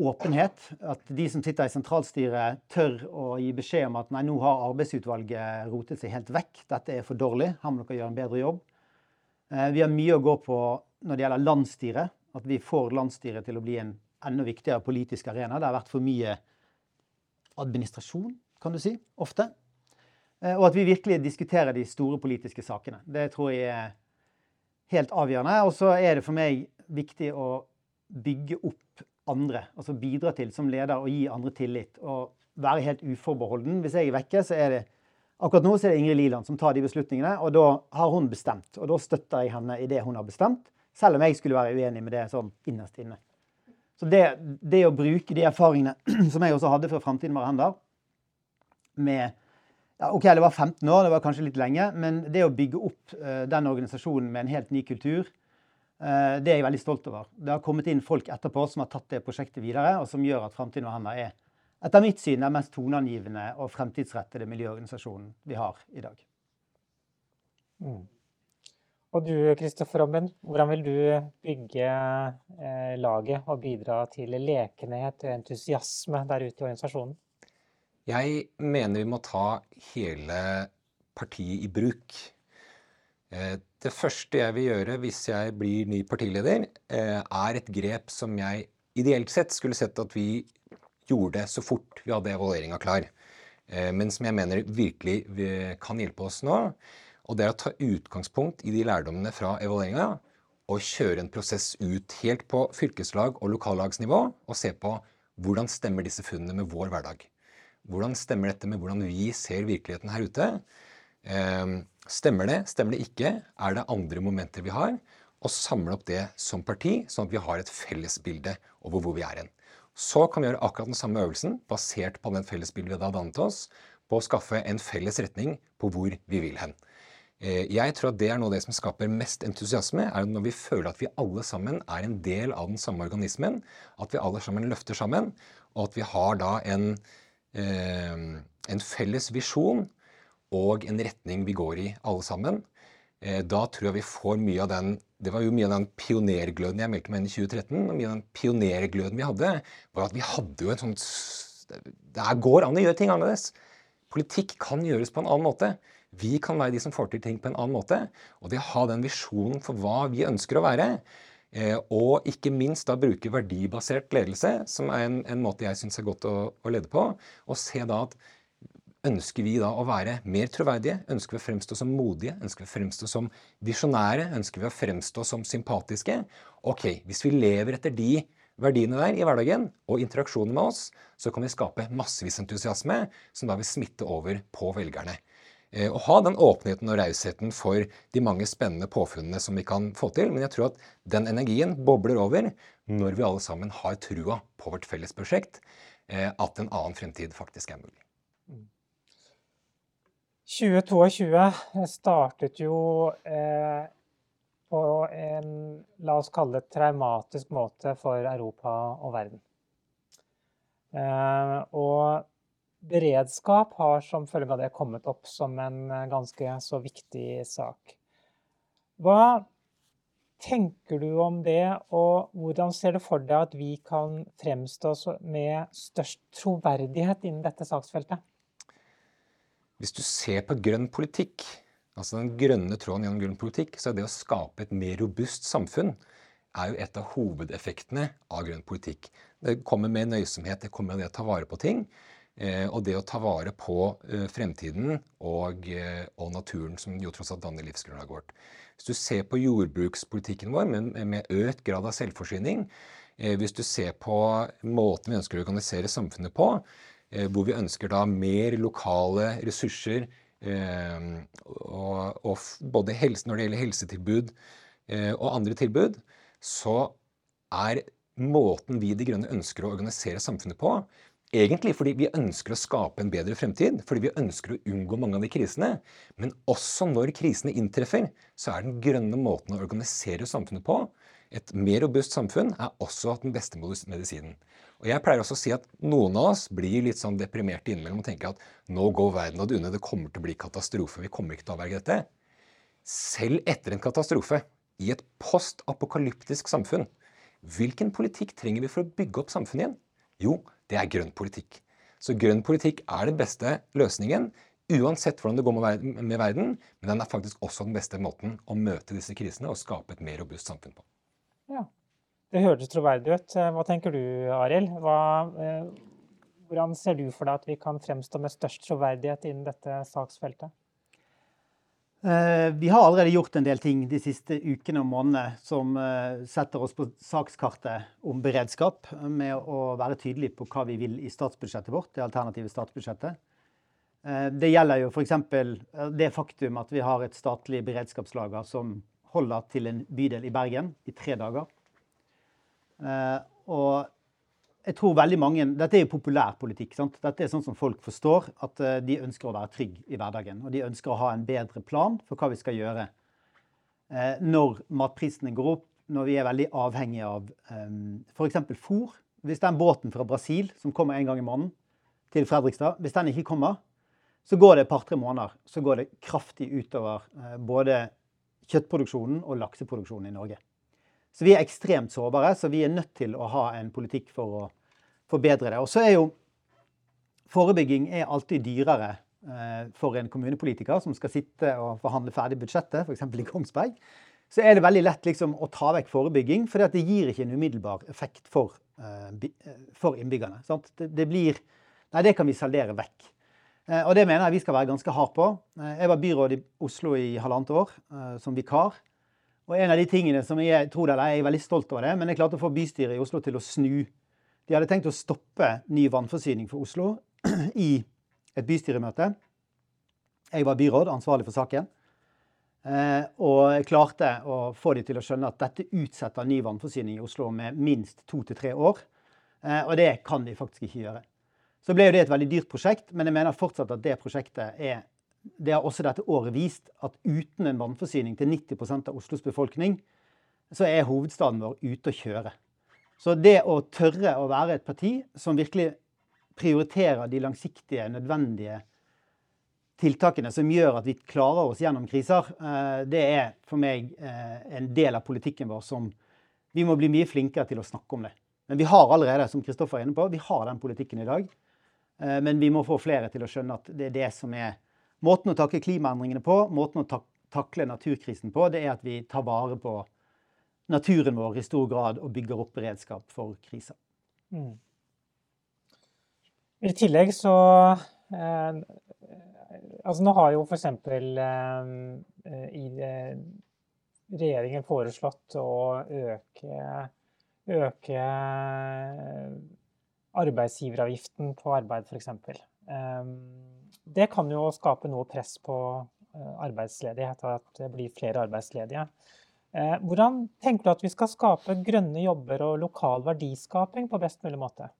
Speaker 3: åpenhet. At de som sitter i sentralstyret, tør å gi beskjed om at nei, nå har arbeidsutvalget rotet seg helt vekk. Dette er for dårlig. Her må dere gjøre en bedre jobb. Eh, vi har mye å gå på når det gjelder landsstyret. At vi får landsstyret til å bli en enda viktigere politisk arena. Det har vært for mye administrasjon, kan du si, ofte. Eh, og at vi virkelig diskuterer de store politiske sakene. Det tror jeg er helt avgjørende. Og så er det for meg viktig å bygge opp andre. Altså bidra til som leder å gi andre tillit. Og være helt uforbeholden. Hvis jeg er vekke, så er det Akkurat nå så er det Ingrid Liland som tar de beslutningene, og da har hun bestemt. Og da støtter jeg henne i det hun har bestemt, selv om jeg skulle være uenig med det sånn innerst inne. Så det, det, å bruke de erfaringene som jeg også hadde før Framtiden var hender, med ja, OK, det var 15 år, det var kanskje litt lenge, men det å bygge opp uh, den organisasjonen med en helt ny kultur, uh, det er jeg veldig stolt over. Det har kommet inn folk etterpå som har tatt det prosjektet videre, og som gjør at Framtiden var hender er etter mitt syn den mest toneangivende og fremtidsrettede miljøorganisasjonen vi har i dag.
Speaker 2: Mm. Og du Kristoffer Robben, hvordan vil du bygge eh, laget og bidra til lekenhet og entusiasme der ute i organisasjonen?
Speaker 1: Jeg mener vi må ta hele partiet i bruk. Eh, det første jeg vil gjøre hvis jeg blir ny partileder, eh, er et grep som jeg ideelt sett skulle sett at vi gjorde så fort vi hadde evalueringa klar. Eh, men som jeg mener virkelig kan hjelpe oss nå. Og det er å ta utgangspunkt i de lærdommene fra evalueringa og kjøre en prosess ut helt på fylkeslag- og lokallagsnivå og se på hvordan stemmer disse funnene med vår hverdag. Hvordan stemmer dette med hvordan vi ser virkeligheten her ute? Eh, stemmer det? Stemmer det ikke? Er det andre momenter vi har? Og samle opp det som parti, sånn at vi har et fellesbilde over hvor vi er hen. Så kan vi gjøre akkurat den samme øvelsen, basert på den fellesbildet vi har dannet oss, på å skaffe en felles retning på hvor vi vil hen. Eh, jeg tror at det er noe av det som skaper mest entusiasme, er når vi føler at vi alle sammen er en del av den samme organismen, at vi alle sammen løfter sammen, og at vi har da en, eh, en felles visjon og en retning vi går i alle sammen. Eh, da tror jeg vi får mye av den det var jo mye av den pionergløden jeg meldte meg inn i 2013. og Mye av den pionergløden vi hadde, var at vi hadde jo en sånn Det går an å gjøre ting annerledes. Politikk kan gjøres på en annen måte. Vi kan være de som får til ting på en annen måte. Og det å ha den visjonen for hva vi ønsker å være, eh, og ikke minst da bruke verdibasert ledelse, som er en, en måte jeg syns er godt å, å lede på, og se da at Ønsker vi da å være mer troverdige? Ønsker vi å fremstå som modige? Ønsker vi å fremstå som visjonære? Ønsker vi å fremstå som sympatiske? Ok, hvis vi lever etter de verdiene der i hverdagen og interaksjonen med oss, så kan vi skape massevis entusiasme som da vil smitte over på velgerne. Eh, og ha den åpenheten og rausheten for de mange spennende påfunnene som vi kan få til. Men jeg tror at den energien bobler over når vi alle sammen har trua på vårt felles prosjekt, eh, at en annen fremtid faktisk er mulig.
Speaker 2: 2022 startet jo eh, på en, la oss kalle det, traumatisk måte for Europa og verden. Eh, og beredskap har som følge av det kommet opp som en eh, ganske så viktig sak. Hva tenker du om det, og hvordan ser du for deg at vi kan fremstå med størst troverdighet innen dette saksfeltet?
Speaker 1: Hvis du ser på grønn politikk, altså den grønne tråden gjennom grønn politikk, så er det å skape et mer robust samfunn er jo et av hovedeffektene av grønn politikk. Det kommer med nøysomhet, det kommer med det å ta vare på ting. Eh, og det å ta vare på eh, fremtiden og, eh, og, naturen, som jo tross alt danner livsgrunnlaget vårt. Hvis du ser på jordbrukspolitikken vår med, med økt grad av selvforsyning, hvis du ser på måten vi ønsker å organisere samfunnet på, hvor vi ønsker da mer lokale ressurser. Og, og både helse, når det gjelder helsetilbud og andre tilbud, så er måten vi De Grønne ønsker å organisere samfunnet på, egentlig fordi vi ønsker å skape en bedre fremtid, fordi vi ønsker å unngå mange av de krisene. Men også når krisene inntreffer, så er den grønne måten å organisere samfunnet på, et mer robust samfunn, er også den beste medisinen. Og Jeg pleier også å si at noen av oss blir litt sånn deprimerte innimellom og tenker at nå går verden ad unna, det kommer til å bli katastrofe. Vi kommer ikke til å avverge dette. Selv etter en katastrofe, i et postapokalyptisk samfunn, hvilken politikk trenger vi for å bygge opp samfunnet igjen? Jo, det er grønn politikk. Så grønn politikk er den beste løsningen uansett hvordan det går med verden. Men den er faktisk også den beste måten å møte disse krisene og skape et mer robust samfunn på.
Speaker 2: Ja, Det hørtes troverdig ut. Hva tenker du, Arild? Eh, hvordan ser du for deg at vi kan fremstå med størst troverdighet innen dette saksfeltet?
Speaker 3: Eh, vi har allerede gjort en del ting de siste ukene og månedene som eh, setter oss på sakskartet om beredskap, med å være tydelige på hva vi vil i statsbudsjettet vårt, det alternative statsbudsjettet. Eh, det gjelder jo f.eks. det faktum at vi har et statlig beredskapslager som holder til en bydel i Bergen i tre dager. Og jeg tror veldig mange, Dette er jo populær politikk. sant? Dette er sånn som folk forstår. At eh, de ønsker å være trygg i hverdagen. Og de ønsker å ha en bedre plan for hva vi skal gjøre eh, når matprisene går opp, når vi er veldig avhengige av um, f.eks. fôr. Hvis den båten fra Brasil som kommer en gang i måneden til Fredrikstad, hvis den ikke kommer, så går det et par-tre måneder. Så går det kraftig utover eh, både kjøttproduksjonen og lakseproduksjonen i Norge. Så vi er ekstremt sårbare, så vi er nødt til å ha en politikk for å forbedre det. Og så er jo forebygging er alltid dyrere eh, for en kommunepolitiker som skal sitte og forhandle ferdig budsjettet, f.eks. i Kongsberg. Så er det veldig lett liksom, å ta vekk forebygging, for det gir ikke en umiddelbar effekt for, eh, for innbyggerne. Det, det, blir Nei, det kan vi saldere vekk. Eh, og det mener jeg vi skal være ganske hard på. Jeg var byråd i Oslo i halvannet år som vikar. Og en av de tingene som jeg tror det, jeg er veldig stolt over det, men jeg klarte å få bystyret i Oslo til å snu. De hadde tenkt å stoppe ny vannforsyning for Oslo i et bystyremøte. Jeg var byråd, ansvarlig for saken. Eh, og jeg klarte å få de til å skjønne at dette utsetter ny vannforsyning i Oslo med minst to til tre år. Eh, og det kan de faktisk ikke gjøre. Så ble jo det et veldig dyrt prosjekt, men jeg mener fortsatt at det prosjektet er det har også dette året vist at uten en vannforsyning til 90 av Oslos befolkning, så er hovedstaden vår ute å kjøre. Så det å tørre å være et parti som virkelig prioriterer de langsiktige, nødvendige tiltakene som gjør at vi klarer oss gjennom kriser, eh, det er for meg eh, en del av politikken vår som vi må bli mye flinkere til å snakke om det. Men vi har allerede, som Kristoffer er inne på, vi har den politikken i dag. Eh, men vi må få flere til å skjønne at det er det som er Måten å takle klimaendringene på, måten å takle naturkrisen på, det er at vi tar vare på naturen vår i stor grad og bygger opp beredskap for kriser. Mm.
Speaker 2: I tillegg så eh, Altså nå har jo f.eks. Eh, i eh, regjeringen foreslått å øke, øke arbeidsgiveravgiften på arbeid, f.eks. Um, det kan jo skape noe press på eh, arbeidsledighet, og at det blir flere arbeidsledige. Eh, hvordan tenker du at vi skal skape grønne jobber og lokal verdiskaping på best mulig måte?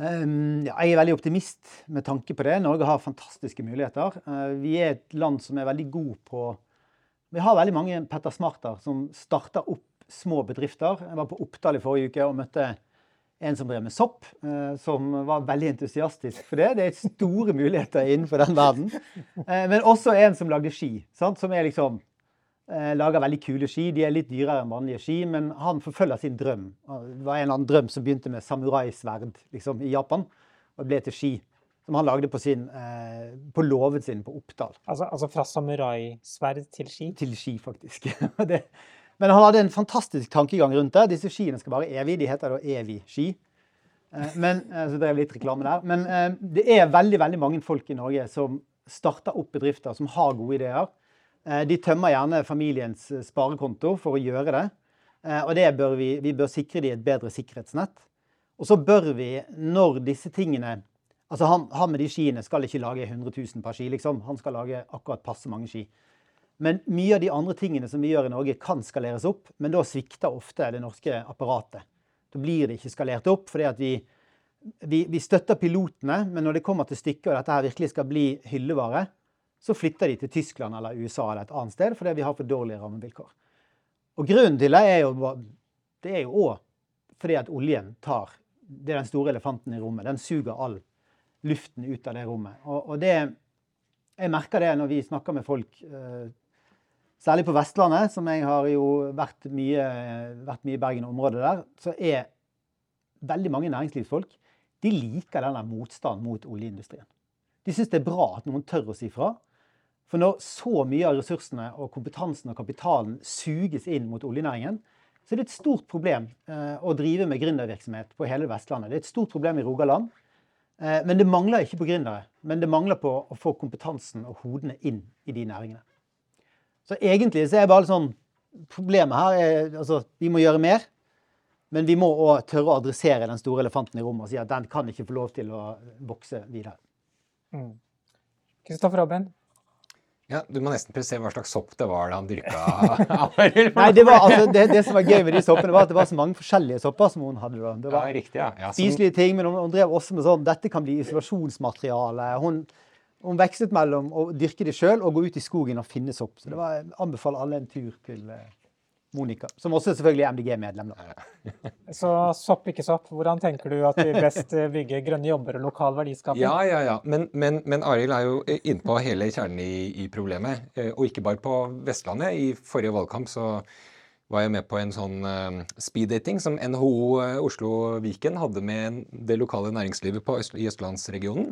Speaker 3: Ehm, jeg er veldig optimist med tanke på det. Norge har fantastiske muligheter. Eh, vi er et land som er veldig god på Vi har veldig mange Petter Smarter som starter opp små bedrifter. Jeg var på Oppdal i forrige uke og møtte en som drev med sopp, eh, som var veldig entusiastisk for det. Det er store muligheter innenfor den verden. Eh, men også en som lagde ski. Sant? Som er liksom eh, lager veldig kule ski. De er litt dyrere enn vanlige ski, men han forfølger sin drøm. Det var en eller annen drøm som begynte med samuraisverd liksom, i Japan, og ble til ski. Som han lagde på, sin, på låven sin på Oppdal.
Speaker 2: Altså, altså fra samuraisverd til ski?
Speaker 3: Til ski, faktisk. det, men han hadde en fantastisk tankegang rundt det. Disse skiene skal være evig. De heter da Evi-ski. Eh, men, eh, så er litt reklame der. Men eh, det er veldig veldig mange folk i Norge som starter opp bedrifter, som har gode ideer. De tømmer gjerne familiens sparekonto for å gjøre det. Og det bør vi, vi bør sikre dem et bedre sikkerhetsnett. Og så bør vi, når disse tingene Altså han, han med de skiene skal ikke lage 100 000 per ski, liksom. Han skal lage akkurat passe mange ski. Men mye av de andre tingene som vi gjør i Norge, kan skaleres opp. Men da svikter ofte det norske apparatet. Da blir det ikke skalert opp. fordi at vi, vi, vi, støtter pilotene, men når det kommer til stykket og dette her virkelig skal bli hyllevare, så flytter de til Tyskland eller USA eller et annet sted fordi vi har for dårlige rammevilkår. Og grunnen til det er jo det òg fordi at oljen tar Det er den store elefanten i rommet. Den suger all luften ut av det rommet. Og, og det Jeg merker det når vi snakker med folk eh, Særlig på Vestlandet, som jeg har jo vært mye, vært mye i Bergen og området der, så er veldig mange næringslivsfolk de liker denne motstanden mot oljeindustrien. De syns det er bra at noen tør å si fra. For når så mye av ressursene og kompetansen og kapitalen suges inn mot oljenæringen, så er det et stort problem eh, å drive med gründervirksomhet på hele Vestlandet. Det er et stort problem i Rogaland. Eh, men det mangler ikke på gründere. Men det mangler på å få kompetansen og hodene inn i de næringene. Så egentlig så er bare sånn Problemet her er altså vi må gjøre mer. Men vi må òg tørre å adressere den store elefanten i rommet og si at den kan ikke få lov til å vokse videre.
Speaker 2: Kristoffer mm. Robin?
Speaker 1: Ja, Du må nesten presisere hva slags sopp det var da han dyrka
Speaker 3: Nei, det, var, altså, det, det, som var gøy med de soppene, var at det var så mange forskjellige sopper som hun hadde. da. Det var
Speaker 1: ja, riktig, ja. ja
Speaker 3: spiselige ting, men hun, hun, drev også med sånn Dette kan bli isolasjonsmateriale. Hun, hun vekslet mellom å dyrke det sjøl og gå ut i skogen og finne sopp. Så det var, jeg anbefaler alle en tur til eh, Monica, som også selvfølgelig er MDG-medlem.
Speaker 2: Så sopp, ikke sopp. Hvordan tenker du at vi best eh, bygger grønne jobber og lokal verdiskaping?
Speaker 1: Ja, ja, ja. Men, men, men Arild er jo inne på hele kjernen i, i, problemet. Eh, og ikke bare på Vestlandet. I forrige valgkamp så var jeg med på en sånn speeddating som NHO Oslo Viken hadde med det lokale næringslivet Øst, i østlandsregionen.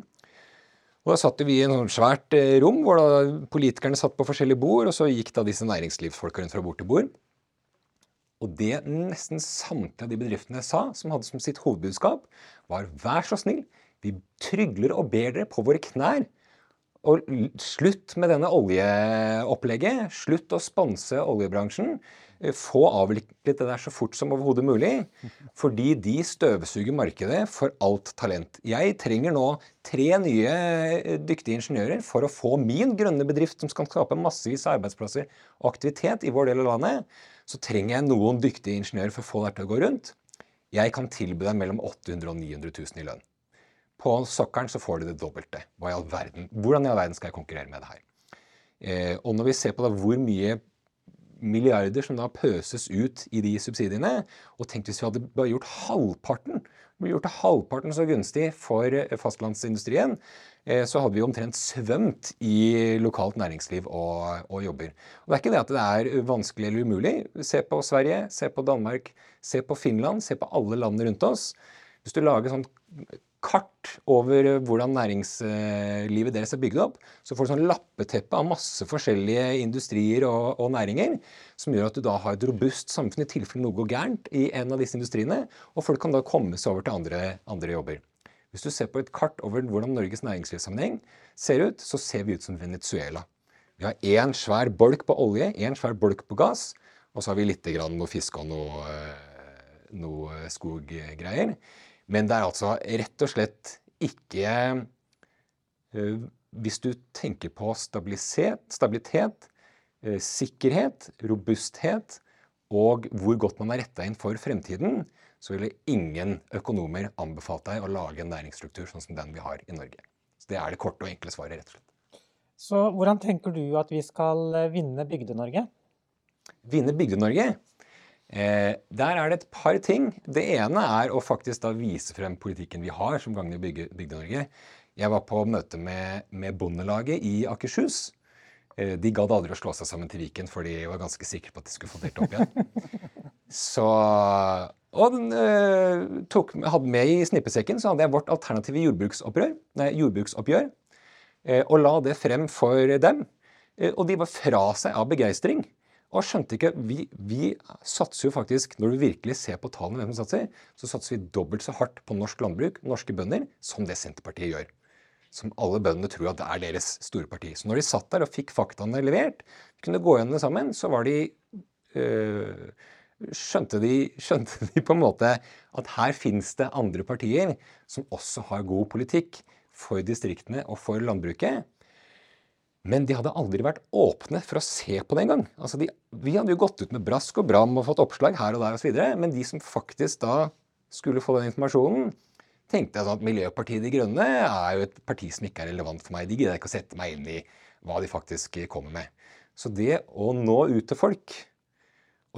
Speaker 1: Og Da satt vi i en sånn svært uh, rom hvor da politikerne satt på forskjellige bord, og så gikk da disse næringslivsfolka rundt fra bord til bord. Og det nesten samtlige av de bedriftene sa, som hadde som sitt hovedbudskap, var vær så snill, vi trygler og ber dere på våre knær. Og slutt med denne oljeopplegget. Slutt å sponse oljebransjen. Få avviklet det der så fort som overhodet mulig. Fordi de støvsuger markedet for alt talent. Jeg trenger nå tre nye dyktige ingeniører for å få min grønne bedrift, som skal skape massevis av arbeidsplasser og aktivitet i vår del av landet så trenger jeg noen dyktige ingeniører for å få det til å gå rundt. Jeg kan tilby deg mellom 800 og 900 000 i lønn. På sokkelen så får du det dobbelte. Hva i all verden? Hvordan i all verden skal jeg konkurrere med det her? Eh, og når vi ser på da hvor mye milliarder som da pøses ut i de subsidiene, og tenk hvis vi hadde bare gjort halvparten gjort halvparten så gunstig for fastlandsindustrien, Eh, så hadde vi omtrent svømt i lokalt næringsliv og, og, jobber. Og Det er ikke det at det er vanskelig eller umulig. Se på Sverige, se på Danmark, se på Finland, se på alle landene rundt oss. Hvis du lager sånn kart over hvordan næringslivet deres er bygd opp, så får du sånn lappeteppe av masse forskjellige industrier og, og, næringer, som gjør at du da har et robust samfunn i tilfelle noe går gærent i en av disse industriene, og folk kan da komme seg over til andre, andre jobber. Hvis du ser på et kart over hvordan Norges næringslivssammenheng ser ut, så ser vi ut som Venezuela. Vi har én svær bolk på olje, én svær bolk på gass, og så har vi litt grann noe fiske og noe, eh, noe skoggreier. Men det er altså rett og slett ikke eh, Hvis du tenker på stabilitet, eh, sikkerhet, robusthet og hvor godt man er retta inn for fremtiden, så ville ingen økonomer anbefalt deg å lage en næringsstruktur sånn som den vi har i Norge. Så Det er det korte og enkle svaret, rett og slett.
Speaker 2: Så hvordan tenker du at vi skal eh, vinne Bygde-Norge?
Speaker 1: Vinne Bygde-Norge? Eh, der er det et par ting. Det ene er å faktisk da vise frem politikken vi har som gagner Bygde-Norge. Jeg var på møte med, med Bondelaget i Akershus. Eh, de gadd aldri å slå seg sammen til Viken, for de var ganske sikre på at de skulle få delt opp igjen. Så og den, eh, tok, hadde med i snippesekken så hadde jeg vårt alternative jordbruksoppgjør, nei, jordbruksoppgjør eh, og la det frem for dem. Eh, og de var fra seg av begeistring. Og skjønte ikke vi, vi satser jo faktisk, Når du virkelig ser på tallene hvem som satser, så satser vi dobbelt så hardt på norsk landbruk, norske bønder, som det Senterpartiet gjør. Som alle bøndene tror at det er deres store parti. Så når de satt der og fikk faktaene levert, kunne gå gjennom det sammen, så var de øh, skjønte de, skjønte de, på en måte at her finnes det andre partier som også har god politikk for distriktene og for landbruket. Men de hadde aldri vært åpne for å se på det engang. Altså de, vi hadde jo gått ut med brask og bram og fått oppslag her og der osv. Men de som faktisk da skulle få den informasjonen, tenkte jeg sånn at Miljøpartiet De Grønne er jo et parti som ikke er relevant for meg. De gidder ikke å sette meg inn i hva de faktisk kommer med. Så det å nå ut til folk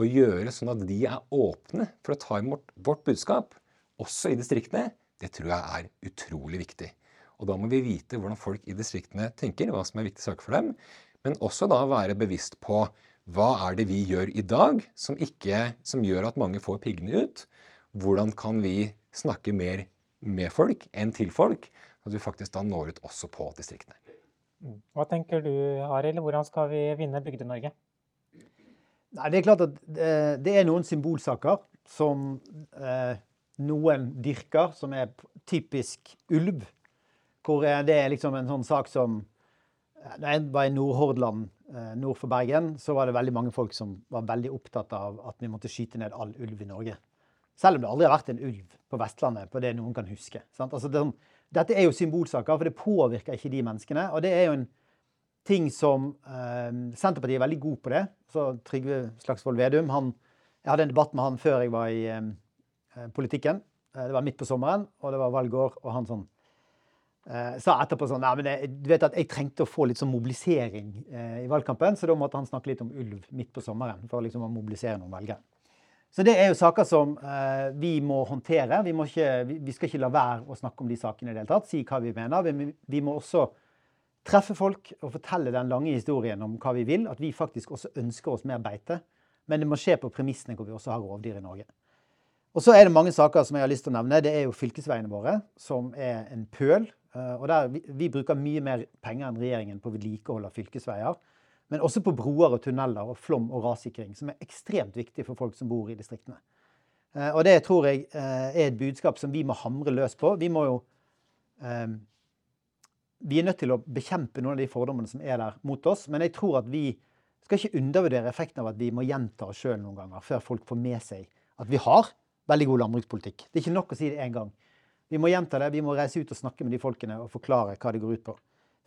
Speaker 1: og gjøre sånn at de er åpne for å ta imot vårt budskap, også i distriktene, det tror jeg er utrolig viktig. Og da må vi vite hvordan folk i distriktene tenker, hva som er viktige saker for dem. Men også da være bevisst på hva er det vi gjør i dag som, ikke, som gjør at mange får piggene ut? hvordan kan vi snakke mer med folk enn til folk, at vi faktisk da når ut også på distriktene.
Speaker 2: Hva tenker du, Arild? Hvordan skal vi vinne Bygde-Norge?
Speaker 3: Nei, Det er klart at eh, det er noen symbolsaker som eh, noen dyrker, som er typisk ulv. Hvor det er liksom en sånn sak som Da jeg var i Nordhordland eh, nord for Bergen, så var det veldig mange folk som var veldig opptatt av at vi måtte skyte ned all ulv i Norge. Selv om det aldri har vært en ulv på Vestlandet, på det noen kan huske. Altså, det, dette er jo symbolsaker, for det påvirker ikke de menneskene. Og det er jo en ting som eh, Senterpartiet er veldig god på det. Så Trygve Slagsvold Vedum han, Jeg hadde en debatt med han før jeg var i eh, politikken. Eh, det var midt på sommeren, og det var valgår, og han sånn eh, sa etterpå sånn Nei, men jeg, du vet at jeg trengte å få litt sånn mobilisering eh, i valgkampen, så da måtte han snakke litt om ulv midt på sommeren for liksom å mobilisere noen velgere. Så det er jo saker som eh, vi må håndtere. Vi, må ikke, vi, vi, skal ikke la være å snakke om de sakene i det hele tatt. Si hva vi mener. Vi, vi, må også treffe folk og fortelle den lange historien om hva vi vil. At vi faktisk også ønsker oss mer beite. Men det må skje på premissene hvor vi også har rovdyr i Norge. Og så er det mange saker som jeg har lyst til å nevne. Det er jo fylkesveiene våre, som er en pøl. Eh, og der vi, vi bruker mye mer penger enn regjeringen på vedlikehold av fylkesveier men også på broer og tunneler og flom- og rassikring, som er ekstremt viktig for folk som bor i distriktene. Eh, og det tror jeg eh, er et budskap som vi må hamre løs på. Vi må jo Vi er nødt til å bekjempe noen av de fordommene som er der mot oss, men jeg tror at vi skal ikke undervurdere effekten av at vi må gjenta oss sjøl noen ganger før folk får med seg at vi har veldig god landbrukspolitikk. Det er ikke nok å si det én gang. Vi må gjenta det, vi må reise ut og snakke med de folkene og forklare hva det går ut på.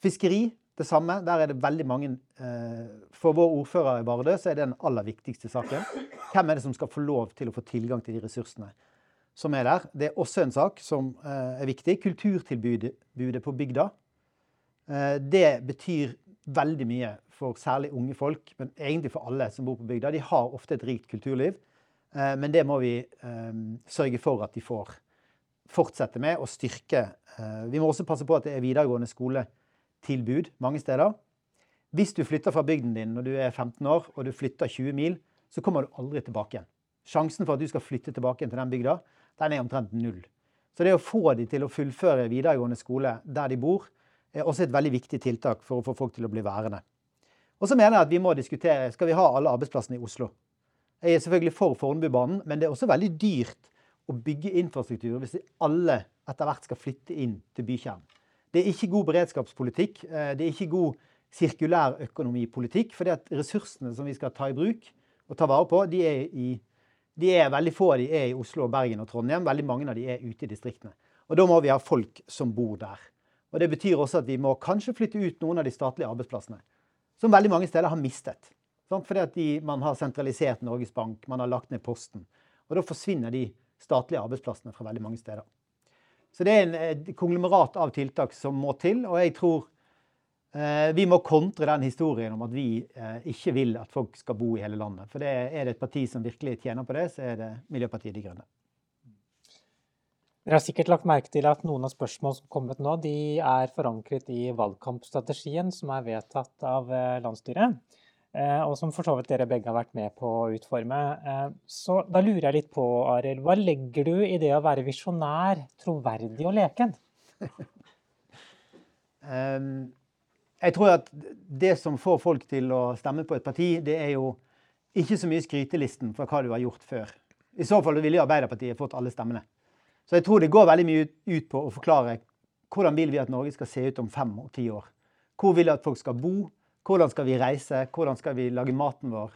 Speaker 3: Fiskeri det samme. Der er det veldig mange eh, For vår ordfører i Vardø så er det den aller viktigste saken. Hvem er det som skal få lov til å få tilgang til de ressursene som er der? Det er også en sak som eh, er viktig. Kulturtilbudet på bygda. Eh, det betyr veldig mye for særlig unge folk, men egentlig for alle som bor på bygda. De har ofte et rikt kulturliv, men det må vi sørge for at de får fortsette med og styrke. Vi må også passe på at det er videregående skoletilbud mange steder. Hvis du flytter fra bygden din når du er 15 år og du flytter 20 mil, så kommer du aldri tilbake igjen. Sjansen for at du skal flytte tilbake til den bygda, den er omtrent null. Så det å få de til å fullføre videregående skole der de bor, er også et veldig viktig tiltak for å få folk til å bli værende. Og så mener jeg at vi må diskutere skal vi ha alle arbeidsplassene i Oslo. Jeg er selvfølgelig for Fornebubanen, men det er også veldig dyrt å bygge infrastruktur hvis alle etter hvert skal flytte inn til bykjernen. Det er ikke god beredskapspolitikk. Eh, det er ikke god sirkulærøkonomipolitikk. For ressursene som vi skal ta i bruk og ta vare på, de er, i, de er veldig få de er i Oslo, Bergen og Trondheim. Veldig mange av de er ute i distriktene. Og da må vi ha folk som bor der. Og Det betyr også at vi må kanskje flytte ut noen av de statlige arbeidsplassene. Som veldig mange steder har mistet. Fordi at de, man har sentralisert Norges Bank, man har lagt ned Posten. Og da forsvinner de statlige arbeidsplassene fra veldig mange steder. Så det er en konglomerat av tiltak som må til. Og jeg tror eh, vi må kontre den historien om at vi eh, ikke vil at folk skal bo i hele landet. For det er det et parti som virkelig tjener på det, så er det Miljøpartiet De Grønne.
Speaker 2: Dere har sikkert lagt merke til at noen av spørsmålene som kommet nå, de er forankret i valgkampstrategien som er vedtatt av eh, landsstyret. Eh, og som for så vidt dere begge har vært med på å utforme. Eh, så da lurer jeg litt på, Arild, hva legger du i det å være visjonær, troverdig og leken?
Speaker 3: um, jeg tror at det som får folk til å stemme på et parti, det er jo ikke så mye skrytelisten for hva du har gjort før. I så fall ville Arbeiderpartiet fått alle stemmene. Så jeg tror det går veldig mye ut på å forklare hvordan vil vi at Norge skal se ut om fem og ti år. Hvor vil vi at folk skal bo? Hvordan skal vi reise? Hvordan skal vi lage maten vår?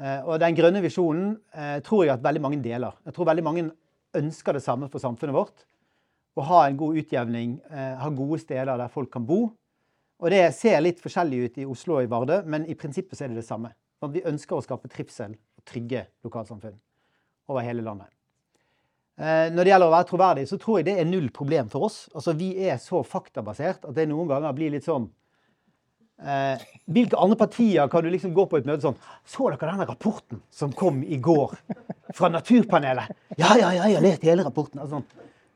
Speaker 3: Eh, og den grønne visjonen eh, tror jeg at veldig mange deler. Jeg tror veldig mange ønsker det samme for samfunnet vårt. Å ha en god utjevning, eh, ha gode steder der folk kan bo. Og det ser litt forskjellig ut i Oslo og i Vardø, men i prinsippet så er det det samme. Vi ønsker å skape trivsel og trygge lokalsamfunn over hele landet. Når det gjelder å være troverdig, så tror jeg det er null problem for oss. Altså, Vi er så faktabasert at det noen ganger blir litt sånn Eh, hvilke andre partier kan du liksom gå på et møte sånn Så dere denne rapporten som kom i går fra Naturpanelet? Ja, ja, ja, jeg har lest hele rapporten. Altså,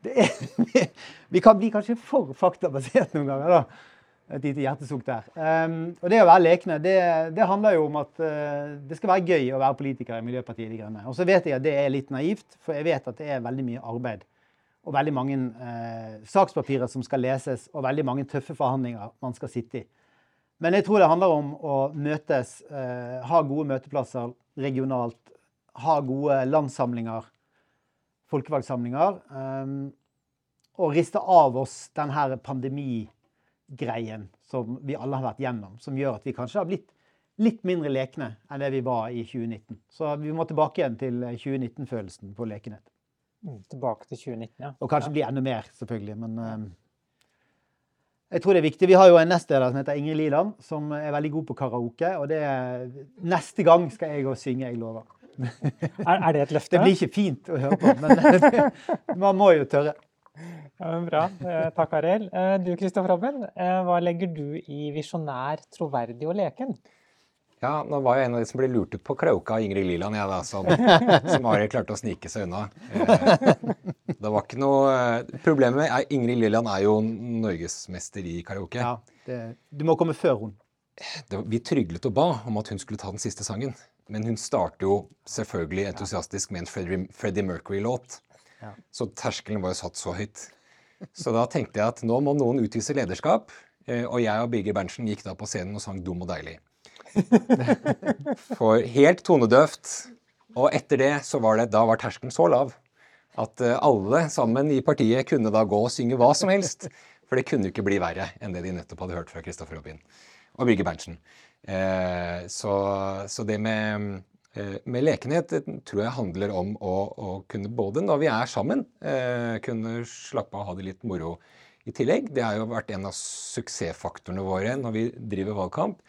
Speaker 3: er, vi kan bli kanskje for faktabasert noen ganger, da. Et lite hjertesukk der. Um, og det å være lekne, det, det handler jo om at uh, det skal være gøy å være politiker i Miljøpartiet De Grønne. Og så vet jeg at det er litt naivt, for jeg vet at det er veldig mye arbeid. Og veldig mange uh, sakspapirer som skal leses, og veldig mange tøffe forhandlinger man skal sitte i. Men jeg tror det handler om å møtes, eh, ha gode møteplasser regionalt, ha gode landssamlinger, folkevalgsamlinger. Eh, og riste av oss denne pandemigreien som vi alle har vært gjennom, som gjør at vi kanskje har blitt litt mindre lekne enn det vi var i 2019. Så vi må tilbake igjen til 2019-følelsen på lekenhet.
Speaker 2: Mm, tilbake til 2019, ja.
Speaker 3: Og kanskje ja. bli enda mer, selvfølgelig. Men um, jeg tror det er viktig. Vi har jo en nestleder som heter Ingrid Liland, som er veldig god på karaoke. Og det neste gang skal jeg òg synge, jeg lover.
Speaker 2: er, er, det et løfte?
Speaker 3: Det blir ikke fint å høre på, men man må jo tørre.
Speaker 2: Ja, men bra. Eh, takk, Arild. Eh, du Kristoffer Robben, eh, hva legger du i visjonær, troverdig og leken?
Speaker 1: Ja, nå var jeg en av de som ble lurt ut på Krauka av Ingrid Liland, jeg da, som, som Arild klarte å snike seg unna. Det var ikke noe Problemet med Ingrid Liland er jo norgesmester i karaoke.
Speaker 3: Ja, det, du må komme før hun.
Speaker 1: Det, vi tryglet og ba om at hun skulle ta den siste sangen. Men hun starter jo selvfølgelig entusiastisk med en Freddie, Freddie Mercury-låt. Så terskelen var jo satt så høyt. Så da tenkte jeg at nå må noen utvise lederskap. Eh, og jeg og Birger Berntsen gikk da på scenen og sang 'Dum og deilig'. For helt tonedøvt. Og etter det så var det, da var terskelen så lav at eh, alle sammen i partiet kunne da gå og synge hva som helst. For det kunne jo ikke bli verre enn det de nettopp hadde hørt fra Kristoffer Robin og Birger Berntsen. Eh, så, så det med Eh, med lekenhet tror jeg handler om å, å, kunne både når vi er sammen, kunne slappe av og ha det litt moro i tillegg. Det har jo vært en av suksessfaktorene våre når vi driver valgkamp.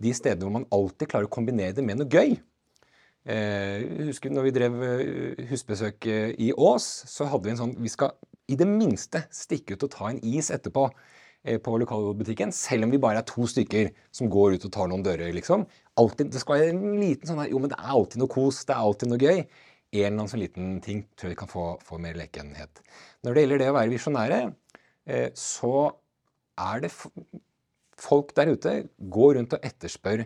Speaker 1: De stedene hvor man alltid klarer å kombinere det med noe gøy. Eh, husker når vi drev eh, husbesøk i Ås, så hadde vi en sånn Vi skal i det minste stikke ut og ta en is etterpå. Eh, på lokalbutikken, selv om vi bare er to stykker som går ut og tar noen dører. liksom. Altid, det skal være en liten sånn her, Jo, men det er alltid noe kos, det er alltid noe gøy. En eller annen sånn liten ting tror jeg vi kan få, få mer lekenhet. Når det gjelder det å være visjonære, eh, så er det folk der ute går rundt og etterspør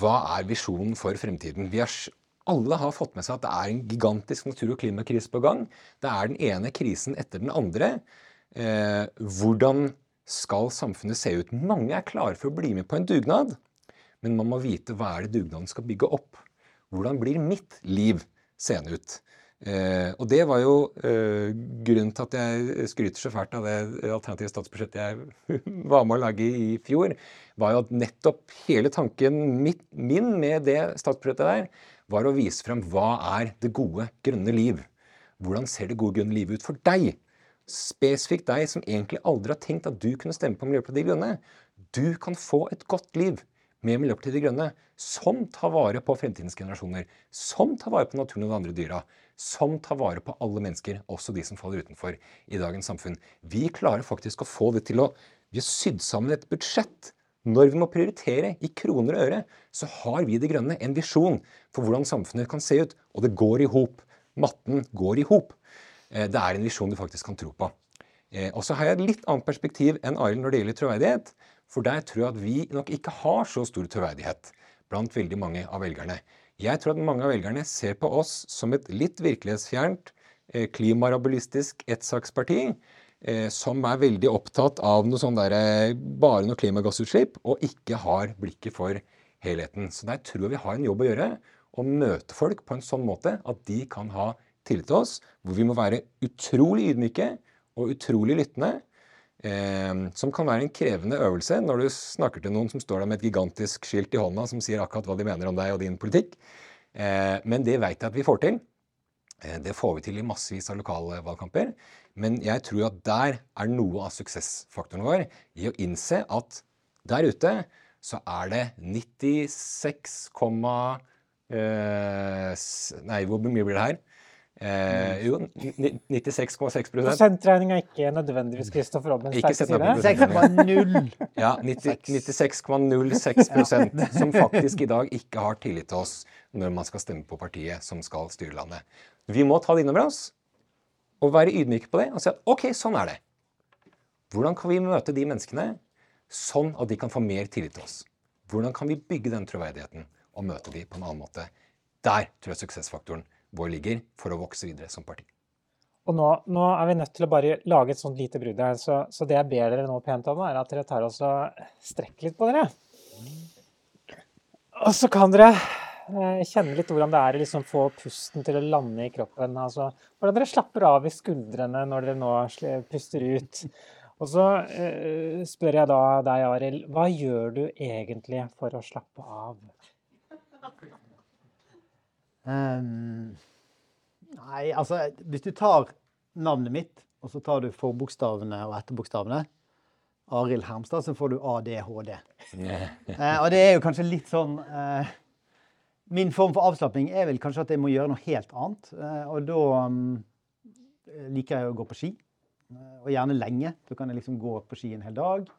Speaker 1: hva er visjonen for fremtiden. Vi har, alle har fått med seg at det er en gigantisk natur- og klimakrise på gang. Det er den ene krisen etter den andre. Eh, hvordan skal samfunnet se ut? Mange er klare for å bli med på en dugnad, men man må vite hva er det dugnaden skal bygge opp. Hvordan blir mitt liv seende ut? Eh, og det var jo eh, grunnen til at jeg skryter så fælt av det alternative statsbudsjettet jeg var med å lage i fjor, var jo at nettopp hele tanken mitt, min med det statsbudsjettet der, var å vise frem hva er det gode, grønne liv. Hvordan ser det gode, grønne livet ut for deg? spesifikt deg som egentlig aldri har tenkt at du kunne stemme på Miljøpartiet De Grønne. Du kan få et godt liv med Miljøpartiet De Grønne, som tar vare på fremtidens generasjoner, som tar vare på naturen og de andre dyra, som tar vare på alle mennesker, også de som faller utenfor i dagens samfunn. Vi klarer faktisk å få det til å Vi har sydd sammen et budsjett. Når vi må prioritere i kroner og øre, så har vi De Grønne en visjon for hvordan samfunnet kan se ut, og det går i hop. Matten går i hop. Eh, det er en visjon du faktisk kan tro på. Eh, og så har jeg et litt annet perspektiv enn Arild når det gjelder troverdighet. For der tror jeg at vi nok ikke har så stor troverdighet blant veldig mange av velgerne. Jeg tror at mange av velgerne ser på oss som et litt virkelighetsfjernt, eh, klimarabulistisk ettsaksparti. Som er veldig opptatt av noe sånn der, bare noe klimagassutslipp, og ikke har blikket for helheten. Så der tror jeg vi har en jobb å gjøre. Å møte folk på en sånn måte at de kan ha tillit til oss, hvor vi må være utrolig ydmyke og utrolig lyttende. Eh, som kan være en krevende øvelse når du snakker til noen som står der med et gigantisk skilt i hånda som sier akkurat hva de mener om deg og din politikk. Eh, men det veit jeg at vi får til. Eh, det får vi til i massevis av lokale valgkamper. Men jeg tror at der er noe av suksessfaktoren vår i å innse at der ute så er det 96, eh, Nei, hvor mye blir det her? Eh, jo, 96,6
Speaker 2: Prosentregning er ikke nødvendigvis Kristoffer Robben
Speaker 1: Ikke side. meg på
Speaker 3: 6,0.
Speaker 1: Ja, 96,06% som faktisk i dag ikke har tillit til oss når man skal stemme på partiet som skal styre landet. Vi må ta det innover oss og være ydmyke på det og si at OK, sånn er det. Hvordan kan vi møte de menneskene sånn at de kan få mer tillit til oss. Hvordan kan vi bygge den troverdigheten og møte de på en annen måte? Der tror jeg suksessfaktoren vår ligger for å vokse videre som parti.
Speaker 2: Og nå, nå, er vi nødt til å bare lage et sånt lite brudd her. Så, så, det jeg ber dere nå pent om, er at dere tar oss og strekker litt på dere. Og så kan dere eh, kjenne litt hvordan det er å liksom få pusten til å lande i kroppen. Altså, hvordan dere slapper av i skuldrene når dere nå puster ut. Og så eh, spør jeg da deg, Arild, hva gjør du egentlig for å slappe av?
Speaker 3: Um, nei, altså Hvis du tar navnet mitt, og så tar du forbokstavene og etterbokstavene Arild Hermstad, så får du ADHD. eh, og det er jo kanskje litt sånn uh, Min form for avslapping er vel kanskje at jeg må gjøre noe helt annet. Uh, og da um, liker jeg å gå på ski. Og gjerne lenge. Da kan jeg liksom gå på ski en hel dag.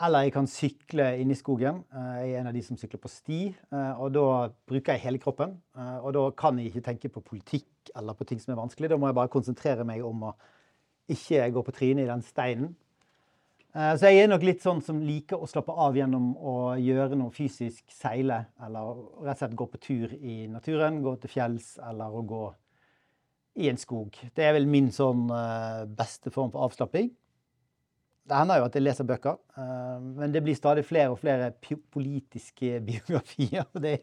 Speaker 3: Eller jeg kan sykle inn i skogen. Eh, jeg er en av de som sykler på sti. Eh, og da bruker jeg hele kroppen. Og da kan jeg ikke tenke på politikk eller på ting som er vanskelig. Da må jeg bare konsentrere meg om å ikke gå på trynet i den steinen. Så jeg er nok litt sånn som liker å slappe av gjennom å gjøre noe fysisk, seile, eller rett og slett gå på tur i naturen, gå til fjells eller å gå i en skog. Det er vel min sånn beste form for avslapping. Det hender jo at jeg leser bøker, eh, men det blir stadig flere og flere politiske biografier. og det,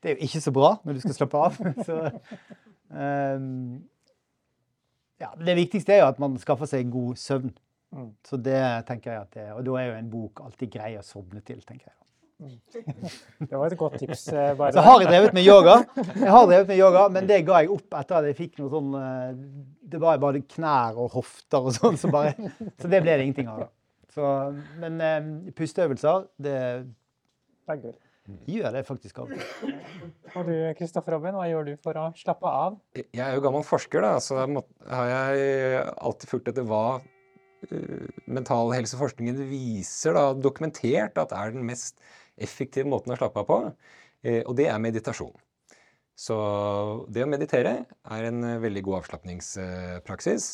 Speaker 3: det, er jo ikke så bra når du skal slappe av. Så, um, ja, det viktigste er jo at man skaffer seg god søvn. Mm. Så det tenker jeg at det, Og da er jo en bok alltid grei å sovne til, tenker jeg.
Speaker 2: Det var et godt tips. Eh, bare.
Speaker 3: Så har jeg drevet med yoga, Jeg har drevet med yoga, men det ga jeg opp etter at jeg fikk noe sånn Det var bare knær og hofter og sånn, så, bare, så det ble det ingenting av. Så, men um, pusteøvelser, det, er. Gjør det faktisk av
Speaker 2: og du, Kristoffer Robin, hva gjør du for å slappe av?
Speaker 1: Jeg er jo gammel forsker, da, så har jeg alltid fulgt etter hva mental mentalhelseforskningen viser, da, dokumentert at er den mest effektive måten å slappe av på. Uh, og det er meditasjon. Så det å meditere er en veldig god avslapningspraksis.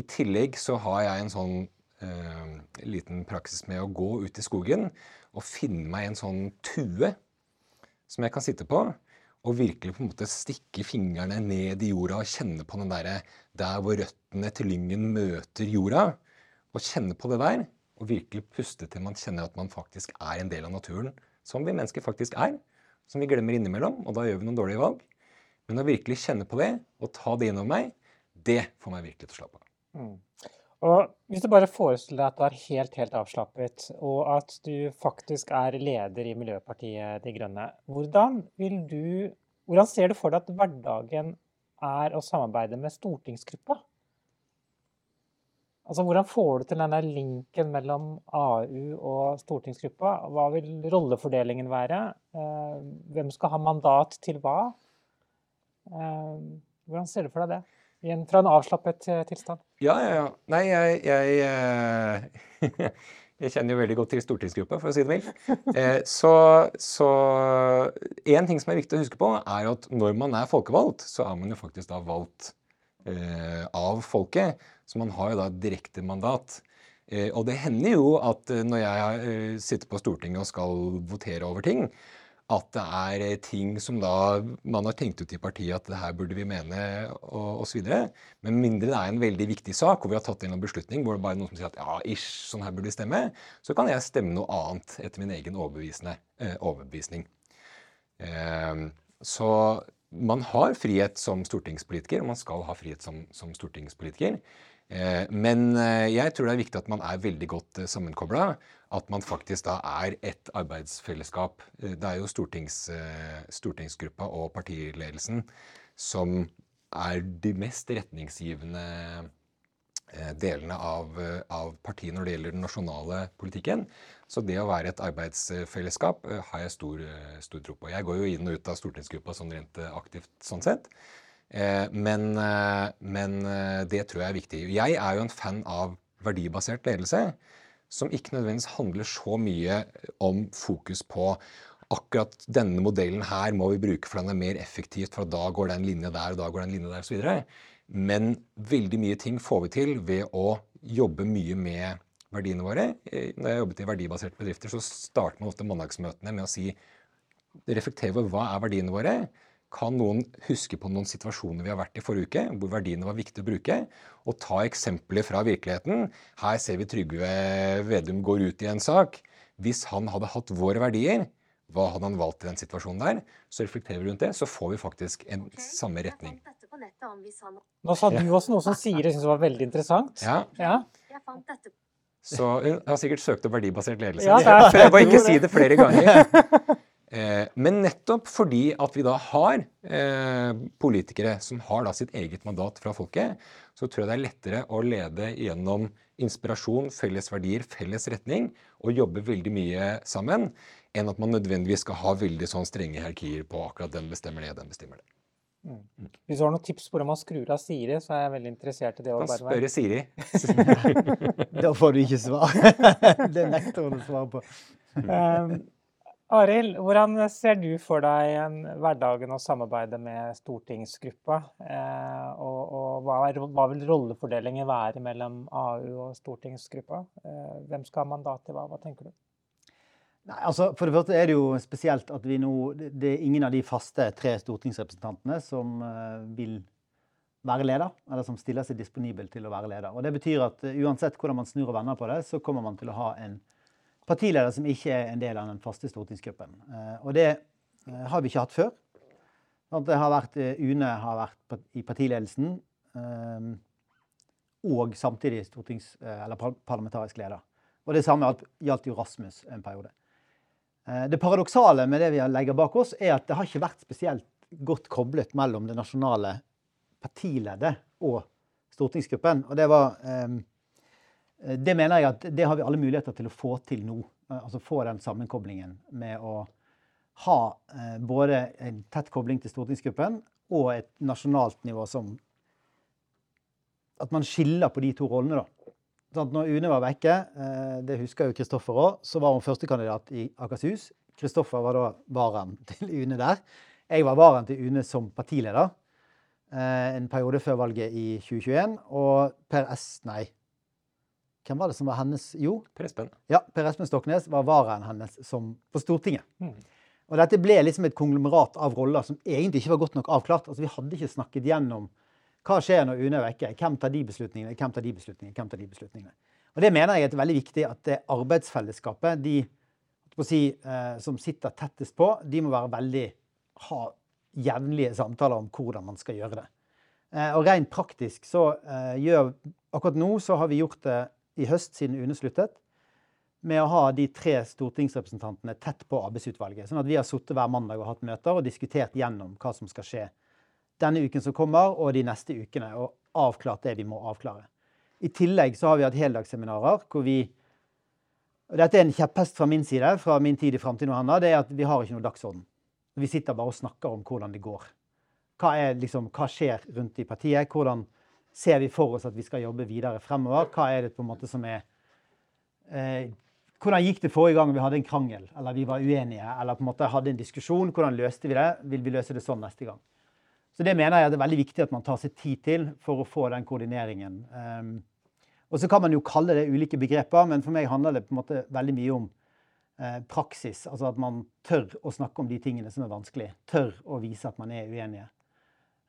Speaker 1: I tillegg så har jeg en sånn eh, liten praksis med å gå ut i skogen og finne meg en sånn tue som jeg kan sitte på. Og virkelig på en måte stikke fingrene ned i jorda og kjenne på den derre der hvor røttene til lyngen møter jorda. Og kjenne på det der. Og virkelig puste til man kjenner at man faktisk er en del av naturen. Som vi mennesker faktisk er. Som vi glemmer innimellom, og da gjør vi noen dårlige valg. Men å virkelig kjenne på det og ta det innover meg, det får meg virkelig til å slappe av. Mm.
Speaker 2: Og hvis du bare forestiller deg at du er helt, helt avslappet, og at du faktisk er leder i Miljøpartiet De Grønne, hvordan, du, hvordan ser du for deg at hverdagen er å samarbeide med stortingsgruppa? Altså, Hvordan får du til denne linken mellom AU og stortingsgruppa? Hva vil rollefordelingen være? Eh, hvem skal ha mandat til hva? Eh, hvordan ser du for deg det? Igjen fra en avslappet eh, tilstand?
Speaker 1: Ja, ja, ja. Nei, jeg, jeg, jeg kjenner jo veldig godt til stortingsgruppa, for å si det mildt. Så, en ting som er viktig å huske på, er at når man er folkevalgt, så er man jo faktisk da valgt av folket. Så man har jo da direkte mandat. Eh, og det hender jo at når jeg eh, sitter på Stortinget og skal votere over ting, at det er eh, ting som da man har tenkt ut i partiet at det her burde vi mene, og osv. Men mindre det er en veldig viktig sak, hvor vi har tatt inn en beslutning hvor det bare er noen som sier at ja, ish, sånn her burde vi stemme, så kan jeg stemme noe annet etter min egen eh, overbevisning. Eh, så man har frihet som stortingspolitiker, og man skal ha frihet som, som stortingspolitiker. Eh, men eh, jeg tror det er viktig at man er veldig godt eh, sammenkobla. At man faktisk da er et arbeidsfellesskap. Det er jo stortings, stortingsgruppa og partiledelsen som er de mest retningsgivende delene av, av partiet når det gjelder den nasjonale politikken. Så det å være et arbeidsfellesskap har jeg stor, stor tro på. Jeg går jo inn og ut av stortingsgruppa sånn rent aktivt sånn sett. Eh, men, eh, men, eh, det tror jeg er viktig. Jeg er jo en fan av verdibasert ledelse, som ikke nødvendigvis handler så mye om fokus på akkurat denne modellen her må vi bruke for den er mer effektivt, for da går den linja der, og da går den linja der, osv. Men veldig mye ting får vi til ved å jobbe mye med verdiene våre. Når jeg jobbet i verdibaserte bedrifter, så starter man ofte mandagsmøtene med å si reflektere over hva er verdiene våre. Kan noen huske på noen situasjoner vi har vært i forrige uke, hvor verdiene var viktige å bruke? Og ta eksempler fra virkeligheten. Her ser vi Trygve Vedum går ut i en sak. Hvis han hadde hatt våre verdier, hva hadde han valgt i den situasjonen der? Så reflekterer vi rundt det, så får vi faktisk en okay. samme retning.
Speaker 2: Nå sa du også noe som Siri syntes var veldig interessant.
Speaker 1: Ja.
Speaker 2: ja.
Speaker 1: Så hun har sikkert søkt opp verdibasert ledelse. Ja, jeg prøver å ikke si det flere ganger. Eh, men nettopp fordi at vi da har eh, politikere som har da sitt eget mandat fra folket, så tror jeg det er lettere å lede gjennom inspirasjon, felles verdier, felles retning, og jobbe veldig mye sammen, enn at man nødvendigvis skal ha veldig sånn strenge hierarkier på akkurat den bestemmer det, den bestemmer det.
Speaker 2: Mm. Hvis du har noen tips på hvordan man skrur av Siri, så er jeg veldig interessert i det.
Speaker 1: Kan spørre Siri.
Speaker 3: da får du ikke svar. det nekter hun å svare på. um,
Speaker 2: Arild, hvordan ser du for deg hverdagen og samarbeidet med stortingsgruppa? Eh, og, og hva, er, hva, vil rollefordelingen være mellom AU og stortingsgruppa? Eh, hvem skal ha mandat til hva? Hva tenker du?
Speaker 3: Nei, altså, for det første er det jo spesielt at vi nå Det er ingen av de faste tre stortingsrepresentantene som uh, vil være leder, eller som stiller seg disponibel til å være leder. Og Det betyr at uh, uansett hvordan man snur og vender på det, så kommer man til å ha en partileder som ikke er en del av den faste stortingsgruppen. Eh, og det eh, har vi ikke hatt før. Det har vært, eh, UNE har vært i partiledelsen og samtidig stortings, eller parlamentarisk leder. Og det samme gjaldt jo Rasmus en periode. Det paradoksale med det vi legger bak oss, er at det har ikke vært spesielt godt koblet mellom det nasjonale partileddet og stortingsgruppen. Og det var Eh, det mener jeg at det har vi alle muligheter til å få til nå. Eh, altså få den sammenkoblingen med å ha eh, både en tett kobling til stortingsgruppen og et nasjonalt nivå som At man skiller på de to rollene, da. Sånn når Une var vekke, det husker jo Kristoffer òg, så var hun førstekandidat i Akershus. Kristoffer var da varaen til Une der. Jeg var varaen til Une som partileder en periode før valget i 2021. Og Per S... Nei, hvem var det som var hennes Jo,
Speaker 1: Per Espen.
Speaker 3: Ja, Per Espen Stoknes var varaen hennes som, på Stortinget. Mm. Og dette ble liksom et konglomerat av roller som egentlig ikke var godt nok avklart. Altså, Vi hadde ikke snakket gjennom hva skjer når UNE er vekke. Hvem tar de beslutningene? Hvem tar de beslutningene? Hvem tar de beslutningene? Og Det mener jeg er veldig viktig at det arbeidsfellesskapet, de si, eh, som sitter tettest på, de må være veldig ha jevnlige samtaler om hvordan man skal gjøre det. Eh, og rent praktisk så eh, gjør Akkurat nå så har vi gjort det i høst, siden UNE sluttet, med å ha de tre stortingsrepresentantene tett på arbeidsutvalget. Sånn at vi har sittet hver mandag og hatt møter og diskutert gjennom hva som skal skje denne uken som kommer, og de neste ukene, og avklart det vi må avklare. I tillegg så har vi hatt heldagsseminarer hvor vi og Dette er en kjepphest fra min side, fra min tid i Framtiden og Handa, det er at vi har ikke noe dagsorden. Vi sitter bare og snakker om hvordan det går. Hva, er, liksom, hva skjer rundt i partiet? Hvordan ser vi for oss at vi skal jobbe videre fremover? Hva er det på en måte som er eh, Hvordan gikk det forrige gang vi hadde en krangel, eller vi var uenige, eller på en måte hadde en diskusjon? Hvordan løste vi det? Vil vi løse det sånn neste gang? Så det mener jeg det er veldig viktig at man tar seg tid til for å få den koordineringen. Um, og så kan man jo kalle det ulike begreper, men for meg handler det på en måte veldig mye om eh, praksis. Altså at man tør å snakke om de tingene som er vanskelig. Tør å vise at man er uenige.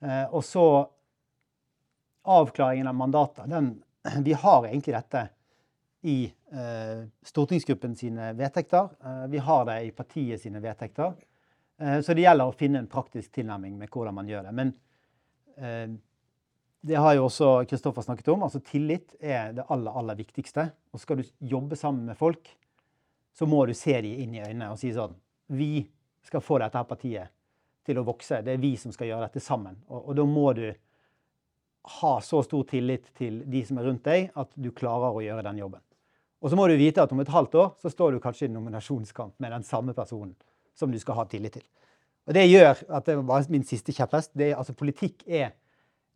Speaker 3: Eh, og så avklaringen av mandater, den, vi har egentlig dette i eh, stortingsgruppen sine vedtekter. Eh, vi har det i partiet sine vedtekter. Eh, så det gjelder å finne en praktisk tilnærming med hvordan man gjør det. Men eh, det har jo også Kristoffer snakket om. altså Tillit er det aller, aller viktigste. Og skal du jobbe sammen med folk, så må du se dem inn i øynene og si sånn Vi skal få dette her partiet til å vokse. Det er vi som skal gjøre dette sammen. Og, og da må du ha så stor tillit til de som er rundt deg, at du klarer å gjøre den jobben. Og så må du vite at om et halvt år så står du kanskje i nominasjonskamp med den samme personen som du skal ha tillit til. Og Det gjør at det var min siste kjepphest. Altså, politikk er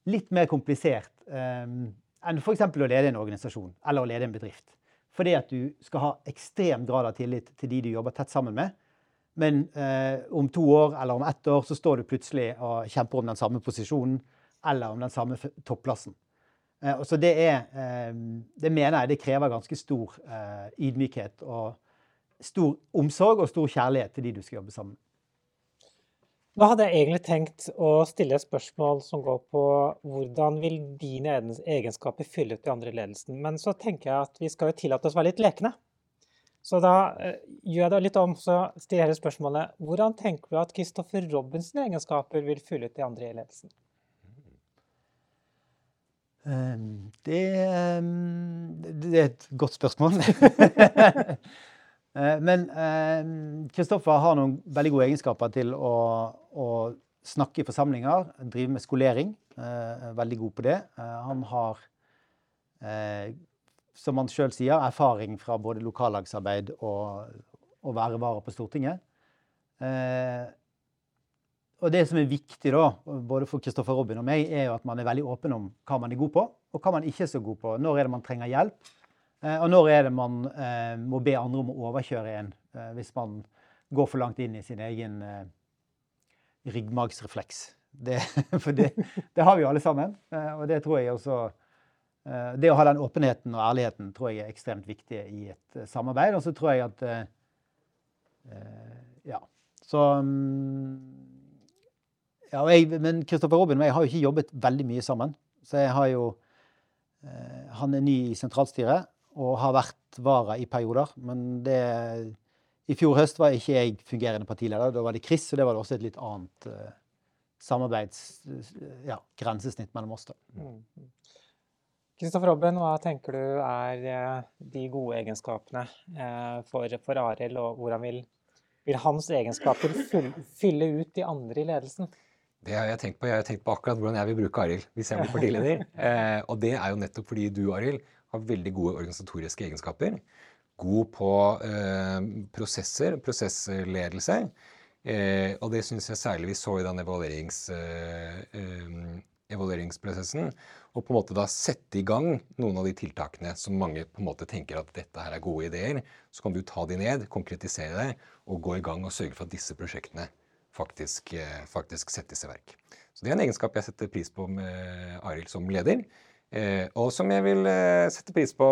Speaker 3: litt mer komplisert um, enn f.eks. å lede en organisasjon eller å lede en bedrift. Fordi at du skal ha ekstrem grad av tillit til de du jobber tett sammen med. Men uh, om to år eller om ett år så står du plutselig og kjemper om den samme posisjonen eller om den samme topplassen. Eh, så det er eh, Det mener jeg det krever ganske stor eh, ydmykhet og stor omsorg og stor kjærlighet til de du skal jobbe sammen med.
Speaker 2: Da hadde jeg egentlig tenkt å stille et spørsmål som går på hvordan vil dine egenskaper fylle ut de andre i ledelsen. Men så tenker jeg at vi skal jo tillate oss å være litt lekne. Så da uh, gjør jeg det litt om, så stiller jeg spørsmålet hvordan tenker du at Kristoffer Robbins egenskaper vil fylle ut de andre i ledelsen?
Speaker 3: Um, det, um, det, er et godt spørsmål. uh, men Kristoffer uh, har noen veldig gode egenskaper til å, å snakke i forsamlinger, drive med skolering. Uh, veldig god på det. han har som han sjøl sier, erfaring fra både lokallagsarbeid og å være vara på Stortinget. Eh, og det som er viktig da, både for Kristoffer Robin og meg, er jo at man er veldig åpen om hva man er god på, og hva man ikke er så god på. Når er det man trenger hjelp, eh, og når er det man eh, må be andre om å overkjøre en eh, hvis man går for langt inn i sin egen eh, ryggmargsrefleks. For det, det, har vi jo alle sammen, eh, og det tror jeg også Eh, det å ha den åpenheten og ærligheten tror jeg er ekstremt viktig i et eh, samarbeid. Og så tror jeg at eh, Ja. Så mm, ja, jeg, Men Kristoffer Robin og jeg har jo ikke jobbet veldig mye sammen. Så jeg har jo Han er ny i sentralstyret og har vært vara i perioder. Men det I fjor høst var ikke jeg fungerende partileder. Da var det Chris, og det var det også et litt annet samarbeids... Ja, grensesnitt mellom oss, da. Kristoffer mm.
Speaker 2: Robben, hva tenker du er eh, de gode egenskapene eh, for, for Arild, og hvordan vil, vil, hans egenskaper fylle ut de andre i ledelsen?
Speaker 1: Det har jeg tenkt på. Jeg har tenkt på akkurat hvordan jeg vil bruke Arild hvis jeg blir partileder. Eh, og det er jo nettopp fordi du, Arild, har veldig gode organisatoriske egenskaper. God på eh, prosesser, prosessledelse. Eh, og det syns jeg særlig vi så i den evaluerings, eh, evalueringsprosessen og på en måte da sette i gang noen av de tiltakene som mange på en måte tenker at dette her er gode ideer. Så kan du ta de ned, konkretisere det og gå i gang og sørge for at disse prosjektene faktisk, eh, faktisk settes i verk. Så Det er en egenskap jeg setter pris på med Arild som leder. Eh, og som jeg vil eh, sette pris på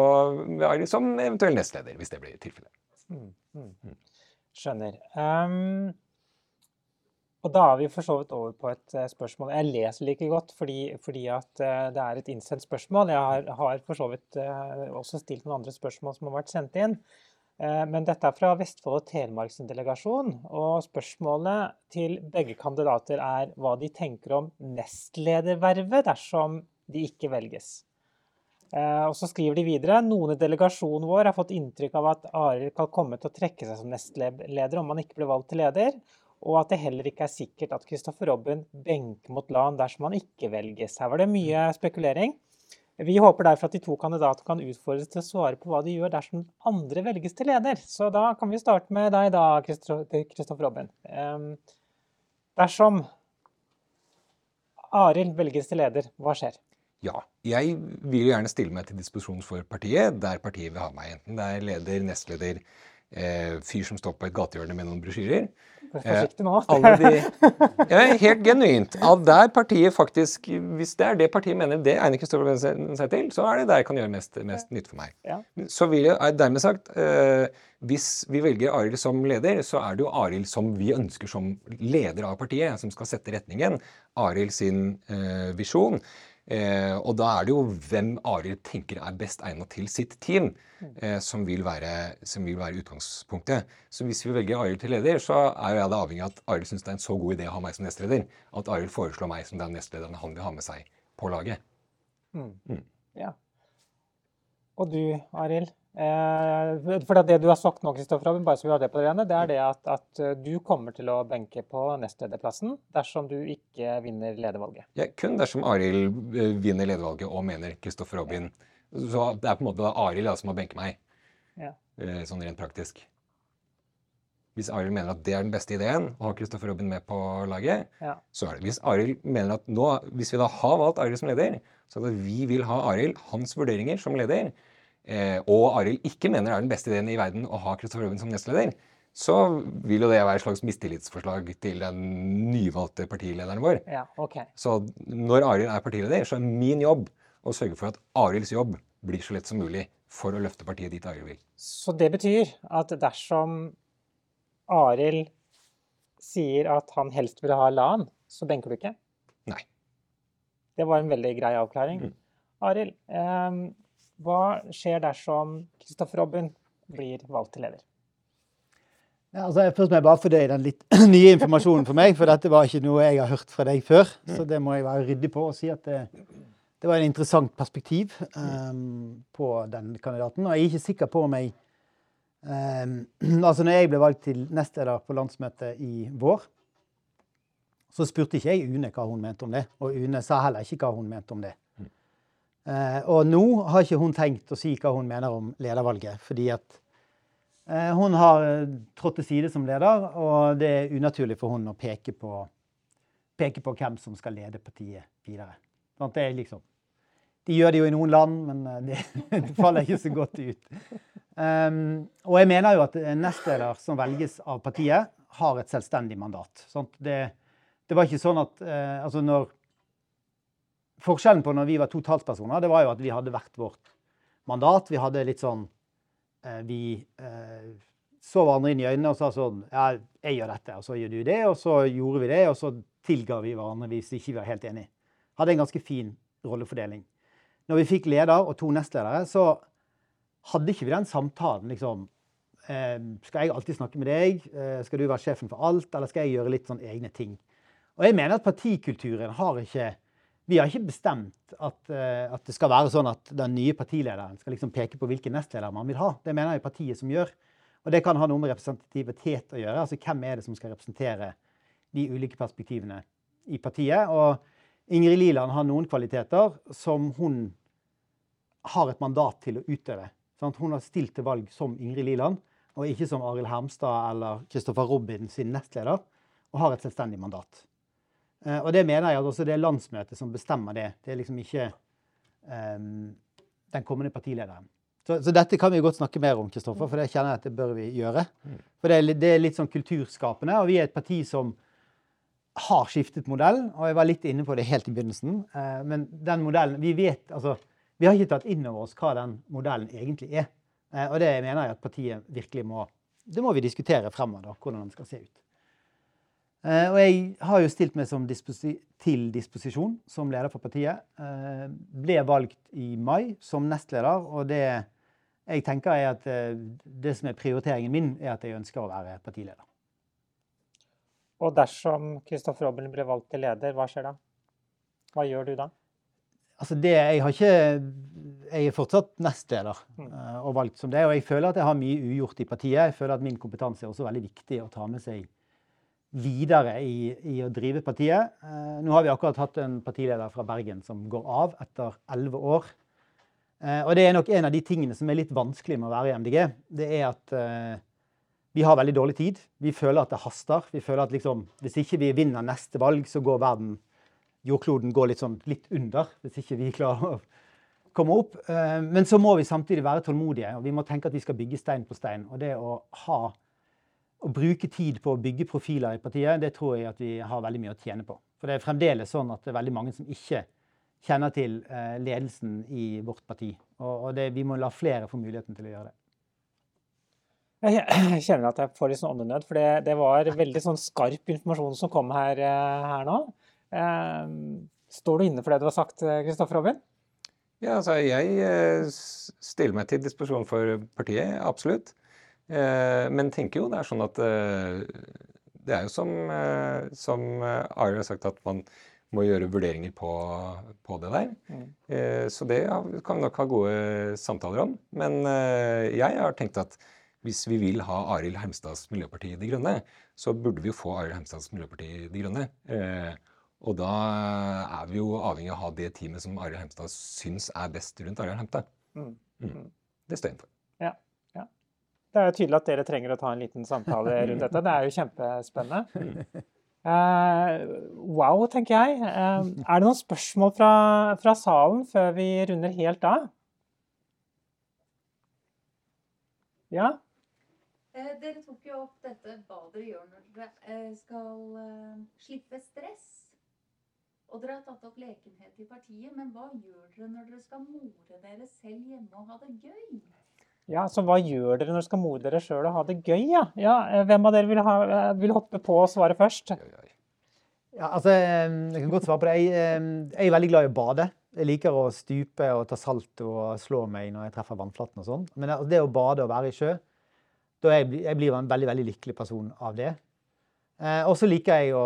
Speaker 1: med som eventuell nestleder, hvis det blir tilfellet. Mm, mm.
Speaker 2: Skjønner. Um, og da er vi for så vidt over på et spørsmål Jeg leser like godt fordi, fordi at det er et innsendt spørsmål. Jeg har, har for så vidt også stilt noen andre spørsmål som har vært sendt inn. Men dette er fra Vestfold og Telemark sin delegasjon. Og spørsmålet til begge kandidater er hva de tenker om nestledervervet dersom de ikke velges. Og så skriver de videre noen i delegasjonen vår har fått inntrykk av at Arild kan komme til å trekke seg som nestleder om han ikke blir valgt til leder og at det heller ikke er sikkert at Kristoffer Robin benker mot LAN dersom han ikke velges. Her var det mye spekulering. Vi håper derfor at de to kandidatene kan utfordres til å svare på hva de gjør dersom andre velges til leder. Så da kan vi starte med deg da, Kristoffer. Um, dersom Arild velges til leder, hva skjer?
Speaker 1: Ja, jeg vil jo gjerne stille meg til disposisjon for partiet der partiet vil ha meg. Enten det er leder, nestleder, eh, fyr som står på et gatehjørne med noen brosjyrer.
Speaker 2: Forsiktig nå.
Speaker 1: De, ja, helt genuint. Av der partiet faktisk Hvis det er det partiet mener det egner Kristoffer seg til, så er det der jeg kan gjøre mest, mest nytte for meg. Ja. Så vil jeg dermed sagt eh, Hvis vi velger Arild som leder, så er det jo Arild som vi ønsker som leder av partiet, som skal sette retningen. Arild sin eh, visjon. Eh, og da er det jo hvem Arild tenker er best egnet til sitt team, eh, som, vil være, som, vil være, utgangspunktet. Så hvis vi velger Arild til leder, så er jo jeg det avhengig av at Arild syns det er en så god idé å ha meg som nestleder, at Arild foreslår meg som den nestlederen han vil ha med seg på laget. Mm.
Speaker 2: Mm. Ja. Og du, Arild? Eh, for Det du har sagt nå, Kristoffer, bare så vi har det på det rene, det er det at, at, eh, du kommer til å benke på nestlederplassen dersom du ikke vinner ledervalget.
Speaker 1: Ja, kun dersom Arild eh, vinner ledervalget og mener Kristoffer Robin. Så det er på en måte Arild som må benke meg, ja. sånn rent praktisk. Hvis Arild mener at det er den beste ideen, å ha Kristoffer Robin med på laget, ja. så er det. Hvis Arild mener at nå, hvis vi da har valgt Arild som leder, så er det at vi vil ha Arild, hans vurderinger som leder, og Arild ikke mener det er den beste ideen i verden å ha Kristoffer Robin som nestleder, så vil jo det være et slags mistillitsforslag til den nyvalgte partilederen vår.
Speaker 2: Ja, ok.
Speaker 1: Så når Arild er partileder, så er min jobb å sørge for at Arilds jobb blir så lett som mulig for å løfte partiet dit Arild vil.
Speaker 2: Så det betyr at dersom Arild sier at han helst vil ha LAN, så benker du ikke?
Speaker 1: Nei.
Speaker 2: Det var en veldig grei avklaring.
Speaker 1: Mm.
Speaker 2: Arild, eh, hva skjer dersom Kristoffer Robben blir valgt til leder?
Speaker 3: Ja, altså, først må jeg bare fordøye den litt nye informasjonen for meg, for dette var ikke noe jeg har hørt fra deg før. Så det må jeg være ryddig på og si at det, det var en interessant perspektiv um, på den kandidaten. Og jeg er ikke sikker på om jeg um, Altså, når jeg ble valgt til nestleder på landsmøtet i vår, så spurte ikke jeg Une hva hun mente om det. Og Une sa heller ikke hva hun mente om det. Uh, og nå har ikke hun tenkt å si hva hun mener om ledervalget, fordi at uh, hun har uh, trådt til side som leder, og det er unaturlig for hun å peke på, peke på hvem som skal lede partiet videre. Liksom, de gjør det jo i noen land, men det, faller ikke så godt ut. Um, og jeg mener jo at nestleder som velges av partiet, har et selvstendig mandat. Det, det var ikke sånn at altså når Forskjellen på når vi var to talspersoner, det var jo at vi hadde hvert vårt mandat. Vi hadde litt sånn eh, Vi eh, så hverandre inn i øynene og sa sånn Ja, jeg gjør dette, og så gjør du det. Og så gjorde vi det, og så tilga vi hverandre hvis ikke vi var helt enige. Hadde en ganske fin rollefordeling. Når vi fikk leder og to nestledere, så hadde ikke vi den samtalen liksom eh, Skal jeg alltid snakke med deg? Skal du være sjefen for alt? Eller skal jeg gjøre litt sånn egne ting? Og jeg mener at partikulturen har ikke vi har ikke bestemt at, uh, at, det skal være sånn at den nye partilederen skal liksom peke på hvilken nestleder man vil ha. Det mener jeg partiet som gjør. Og det kan ha noe med representativitet å gjøre. Altså hvem er det som skal representere de ulike perspektivene i partiet. Og Ingrid Liland har noen kvaliteter som hun har et mandat til å utøve. Sånn hun har stilt til valg som Ingrid Liland, og ikke som Arild Hermstad eller Kristoffer Robin sin nestleder, og har et selvstendig mandat. Uh, og det mener jeg at også det er landsmøtet som bestemmer det. Det er liksom ikke um, den kommende partilederen. Så, så, dette kan vi godt snakke mer om, Kristoffer, for det kjenner jeg at det bør vi gjøre. For det er, det er, litt sånn kulturskapende, og vi er et parti som har skiftet modell. Og jeg var litt inne på det helt i begynnelsen. Uh, men den modellen Vi vet altså Vi har ikke tatt inn over oss hva den modellen egentlig er. Uh, og det mener jeg at partiet virkelig må Det må vi diskutere fremover, hvordan den skal se ut. Uh, og jeg har jo stilt meg disposi til disposisjon som leder for partiet. Uh, ble valgt i mai som nestleder, og det jeg tenker er at uh, det som er prioriteringen min, er at jeg ønsker å være partileder.
Speaker 2: Og dersom Kristoffer Robin blir valgt til leder, hva skjer da? Hva gjør du da?
Speaker 3: Altså det, jeg har ikke Jeg er fortsatt nestleder mm. og valgt som det. Og jeg føler at jeg har mye ugjort i partiet. Jeg føler at min kompetanse er også veldig viktig å ta med seg videre i, i, å drive partiet. Eh, nå har vi akkurat hatt en partileder fra Bergen som går av etter elleve år. Eh, og det er nok en av de tingene som er litt vanskelig med å være i MDG. Det er at eh, vi har veldig dårlig tid. Vi føler at det haster. Vi føler at liksom, hvis ikke vi vinner neste valg, så går verden Jordkloden går litt, sånn, litt under hvis ikke vi klarer å komme opp. Eh, men så må vi samtidig være tålmodige, og vi må tenke at vi skal bygge stein på stein. Og det å ha å bruke tid på å bygge profiler i partiet, det tror jeg at vi har veldig mye å tjene på. For det er fremdeles sånn at det er veldig mange som ikke kjenner til eh, ledelsen i vårt parti. Og, det, vi må la flere få muligheten til å gjøre det.
Speaker 2: Jeg kjenner at jeg får litt sånn åndenød, for det, det, var veldig sånn skarp informasjon som kom her, eh, her nå. Eh, står du inne for det du har sagt, Kristoffer Robin?
Speaker 1: Ja, altså jeg stiller meg til disposisjon for partiet, absolutt. Eh, men tenker jo det er sånn at eh, det er jo som, eh, som Ari har sagt, at man må gjøre vurderinger på, på det der. Mm. Så det kan vi nok ha gode samtaler om. Men jeg har tenkt at hvis vi vil ha Arild Hermstads Miljøparti De Grønne, så burde vi jo få Arild Hermstads Miljøparti De Grønne. Og da er vi jo avhengig av å ha det teamet som Arild Hermstad syns er best rundt Arild Hermstad. Mm. Mm. Det står jeg for.
Speaker 2: Det er jo tydelig at dere trenger å ta en liten samtale rundt dette. Det er jo kjempespennende. Uh, wow, tenker jeg. Uh, er det noen spørsmål fra, fra, salen før vi runder helt av? Ja?
Speaker 4: Uh, dere tok jo opp dette hva dere gjør når dere skal slippe stress. Og dere har tatt opp lekenhet i partiet, men hva gjør dere når dere skal more dere selv hjemme og ha det gøy?
Speaker 2: Ja, så hva gjør dere når dere skal more dere sjøl og ha det gøy, ja? ja eh, hvem av dere vil, ha, eh, vil hoppe på og svare først?
Speaker 3: Ja, altså, jeg kan godt svare på det. Jeg, jeg er veldig glad i å bade. Jeg liker å stupe og ta salto og slå meg når jeg treffer vannflaten og sånn. Men altså, det å bade og være i sjø, da jeg, blir- jeg blir en veldig, veldig lykkelig person av det. Eh, og så liker jeg å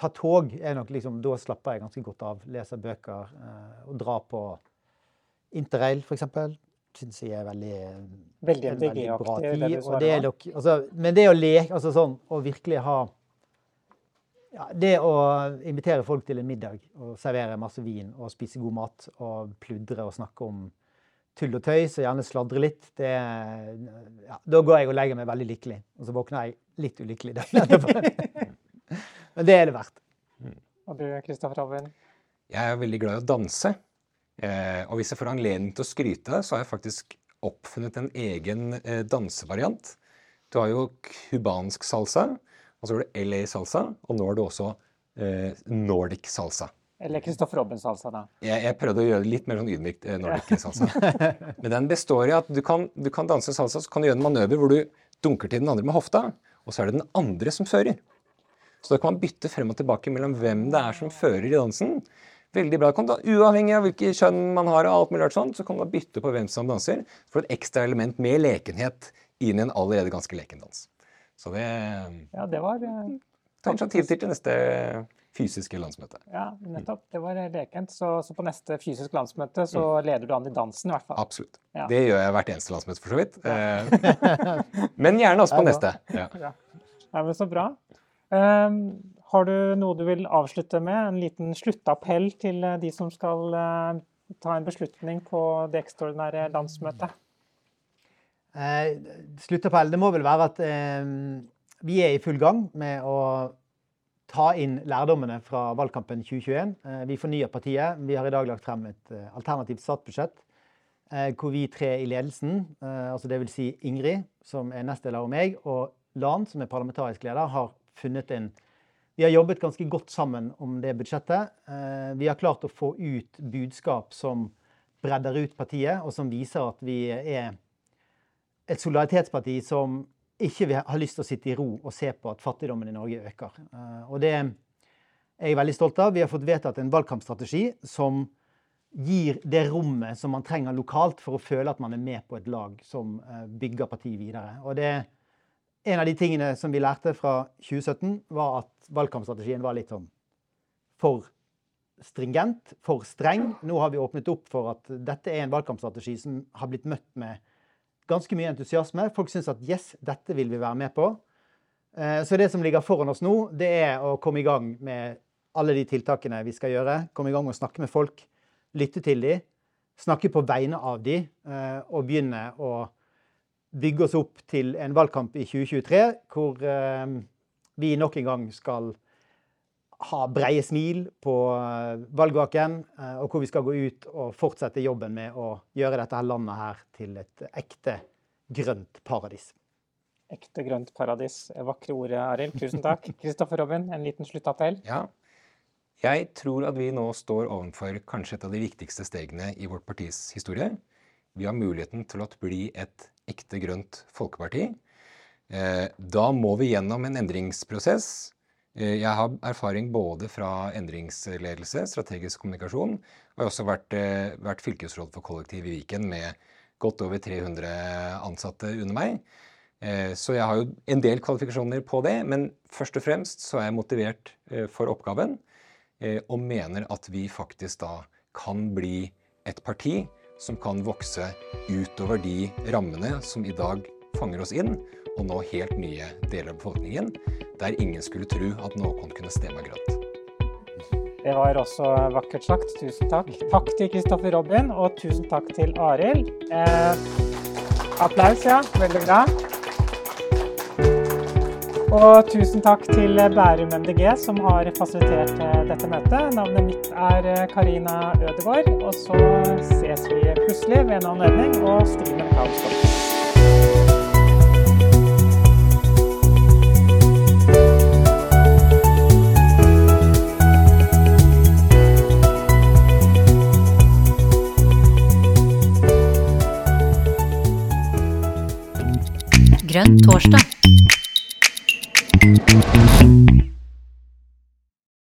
Speaker 3: ta tog. Er nok liksom, da slapper jeg ganske godt av. Leser bøker og dra på interrail, f.eks. Syns jeg er veldig
Speaker 2: Veldig
Speaker 3: en veldig bra
Speaker 2: MDG-aktig, det
Speaker 3: tid.
Speaker 2: du
Speaker 3: Og det er nok, altså, men det å leke, altså sånn, å virkelig ha ja, Det å invitere folk til en middag og servere masse vin og spise god mat og pludre og snakke om tull og tøys og gjerne sladre litt, det ja, Da går jeg og legger meg veldig lykkelig. Og så våkner jeg litt ulykkelig. Men det er det verdt.
Speaker 2: Og du, Kristoffer Alvin?
Speaker 1: Jeg er veldig glad i å danse. Eh, og hvis jeg får anledning til å skryte, så har jeg faktisk oppfunnet en egen eh, dansevariant. Du har jo cubansk salsa, og så har du LA salsa, og nå har du også eh, Nordic salsa.
Speaker 2: Eller Kristoffer Robben-salsa, da.
Speaker 1: Jeg, jeg prøvde å gjøre det litt mer sånn ydmykt eh, Nordic salsa. Men den består i at du kan, du kan danse salsa, så kan du gjøre en manøver hvor du dunker til den andre med hofta, og så er det den andre som fører. Så da kan man bytte frem og tilbake mellom hvem det er som fører i dansen. Veldig bra. Kan da, uavhengig av hvilket kjønn man har, og alt mulig sånt, så kan man bytte på hvem som danser. For et ekstra element med lekenhet inn i en allerede ganske leken dans. Så det
Speaker 2: Ja, det var eh,
Speaker 1: Ta initiativ til til neste fysiske landsmøte.
Speaker 2: Ja, nettopp. Det var lekent. Så, så på neste fysisk landsmøte så leder du an i dansen, i hvert fall.
Speaker 1: Absolutt.
Speaker 2: Ja.
Speaker 1: Det gjør jeg hvert eneste landsmøte, for så vidt. Eh, Men gjerne også på neste. Ja.
Speaker 2: Ja. ja, men Så bra. Ehm, har du noe du vil avslutte med? En liten sluttappell til eh, de som skal eh, ta en beslutning på det ekstraordinære landsmøtet?
Speaker 3: Eh, Sluttappell, det må vel være at eh, vi er i full gang med å ta inn lærdommene fra valgkampen 2021. Eh, vi fornyer partiet. Vi har i dag lagt frem et eh, alternativt statsbudsjett hvor vi tre i ledelsen, altså dvs. Si Ingrid, som er nestleder, og meg, og Lan, som er parlamentarisk leder, har funnet en vi har jobbet ganske godt sammen om det budsjettet. Eh, Vi har klart å få ut budskap som bredder ut partiet, og som viser at vi er et solidaritetsparti som ikke har lyst til å sitte i ro og se på at fattigdommen i Norge øker. Eh, Og det er jeg veldig stolt av. Vi har fått vedtatt en valgkampstrategi som gir det rommet som man trenger lokalt for å føle at man er med på et lag som eh, bygger partiet videre. Og det en av de tingene som vi lærte fra 2017, var at valgkampstrategien var litt sånn for stringent, for streng. Nå har vi åpnet opp for at dette er en valgkampstrategi som har blitt møtt med ganske mye entusiasme. Folk syns at yes, dette vil vi være med på. Eh, Så det som ligger foran oss nå, det er å komme i gang med alle de tiltakene vi skal gjøre. Komme i gang og snakke med folk, lytte til dem, snakke på vegne av dem, eh, og begynne å bygge oss opp til en valgkamp i 2023 hvor eh, vi nok en gang skal ha breie smil på eh, valgvaken, eh, og hvor vi skal gå ut og fortsette jobben med å gjøre dette her landet her til et ekte grønt paradis.
Speaker 2: Ekte grønt paradis. Vakre ord, Arild. Tusen takk. Kristoffer Robin, en liten sluttappell.
Speaker 1: Ja. Jeg tror at vi nå står overfor kanskje et av de viktigste stegene i vårt partis historie. Vi har muligheten til å bli et ekte grønt folkeparti. Eh, Da må vi gjennom en endringsprosess. Eh, Jeg har erfaring både fra endringsledelse, strategisk kommunikasjon, og jeg har også vært, eh, vært fylkesråd for kollektiv i Viken med godt over 300 ansatte under meg. Så jeg har jo en del kvalifikasjoner på det, men først og fremst så er jeg motivert for oppgaven og mener at vi faktisk da kan bli et parti som kan vokse utover de rammene som i dag fanger oss inn, og nå helt nye deler av befolkningen, der ingen skulle tro at noen kunne stemme grønt.
Speaker 2: Det var også vakkert sagt. Tusen takk. Takk til Kristoffer Robin, og tusen takk til Arild. Eh, applaus, ja. Veldig bra. Og tusen takk til Bærum MDG som har fasilitert eh, dette møtet. Navnet mitt er eh, Karina Ødegaard, og så ses vi plutselig ved en anledning, og streamer kan stoppe.
Speaker 5: Grønn torsdag. thank you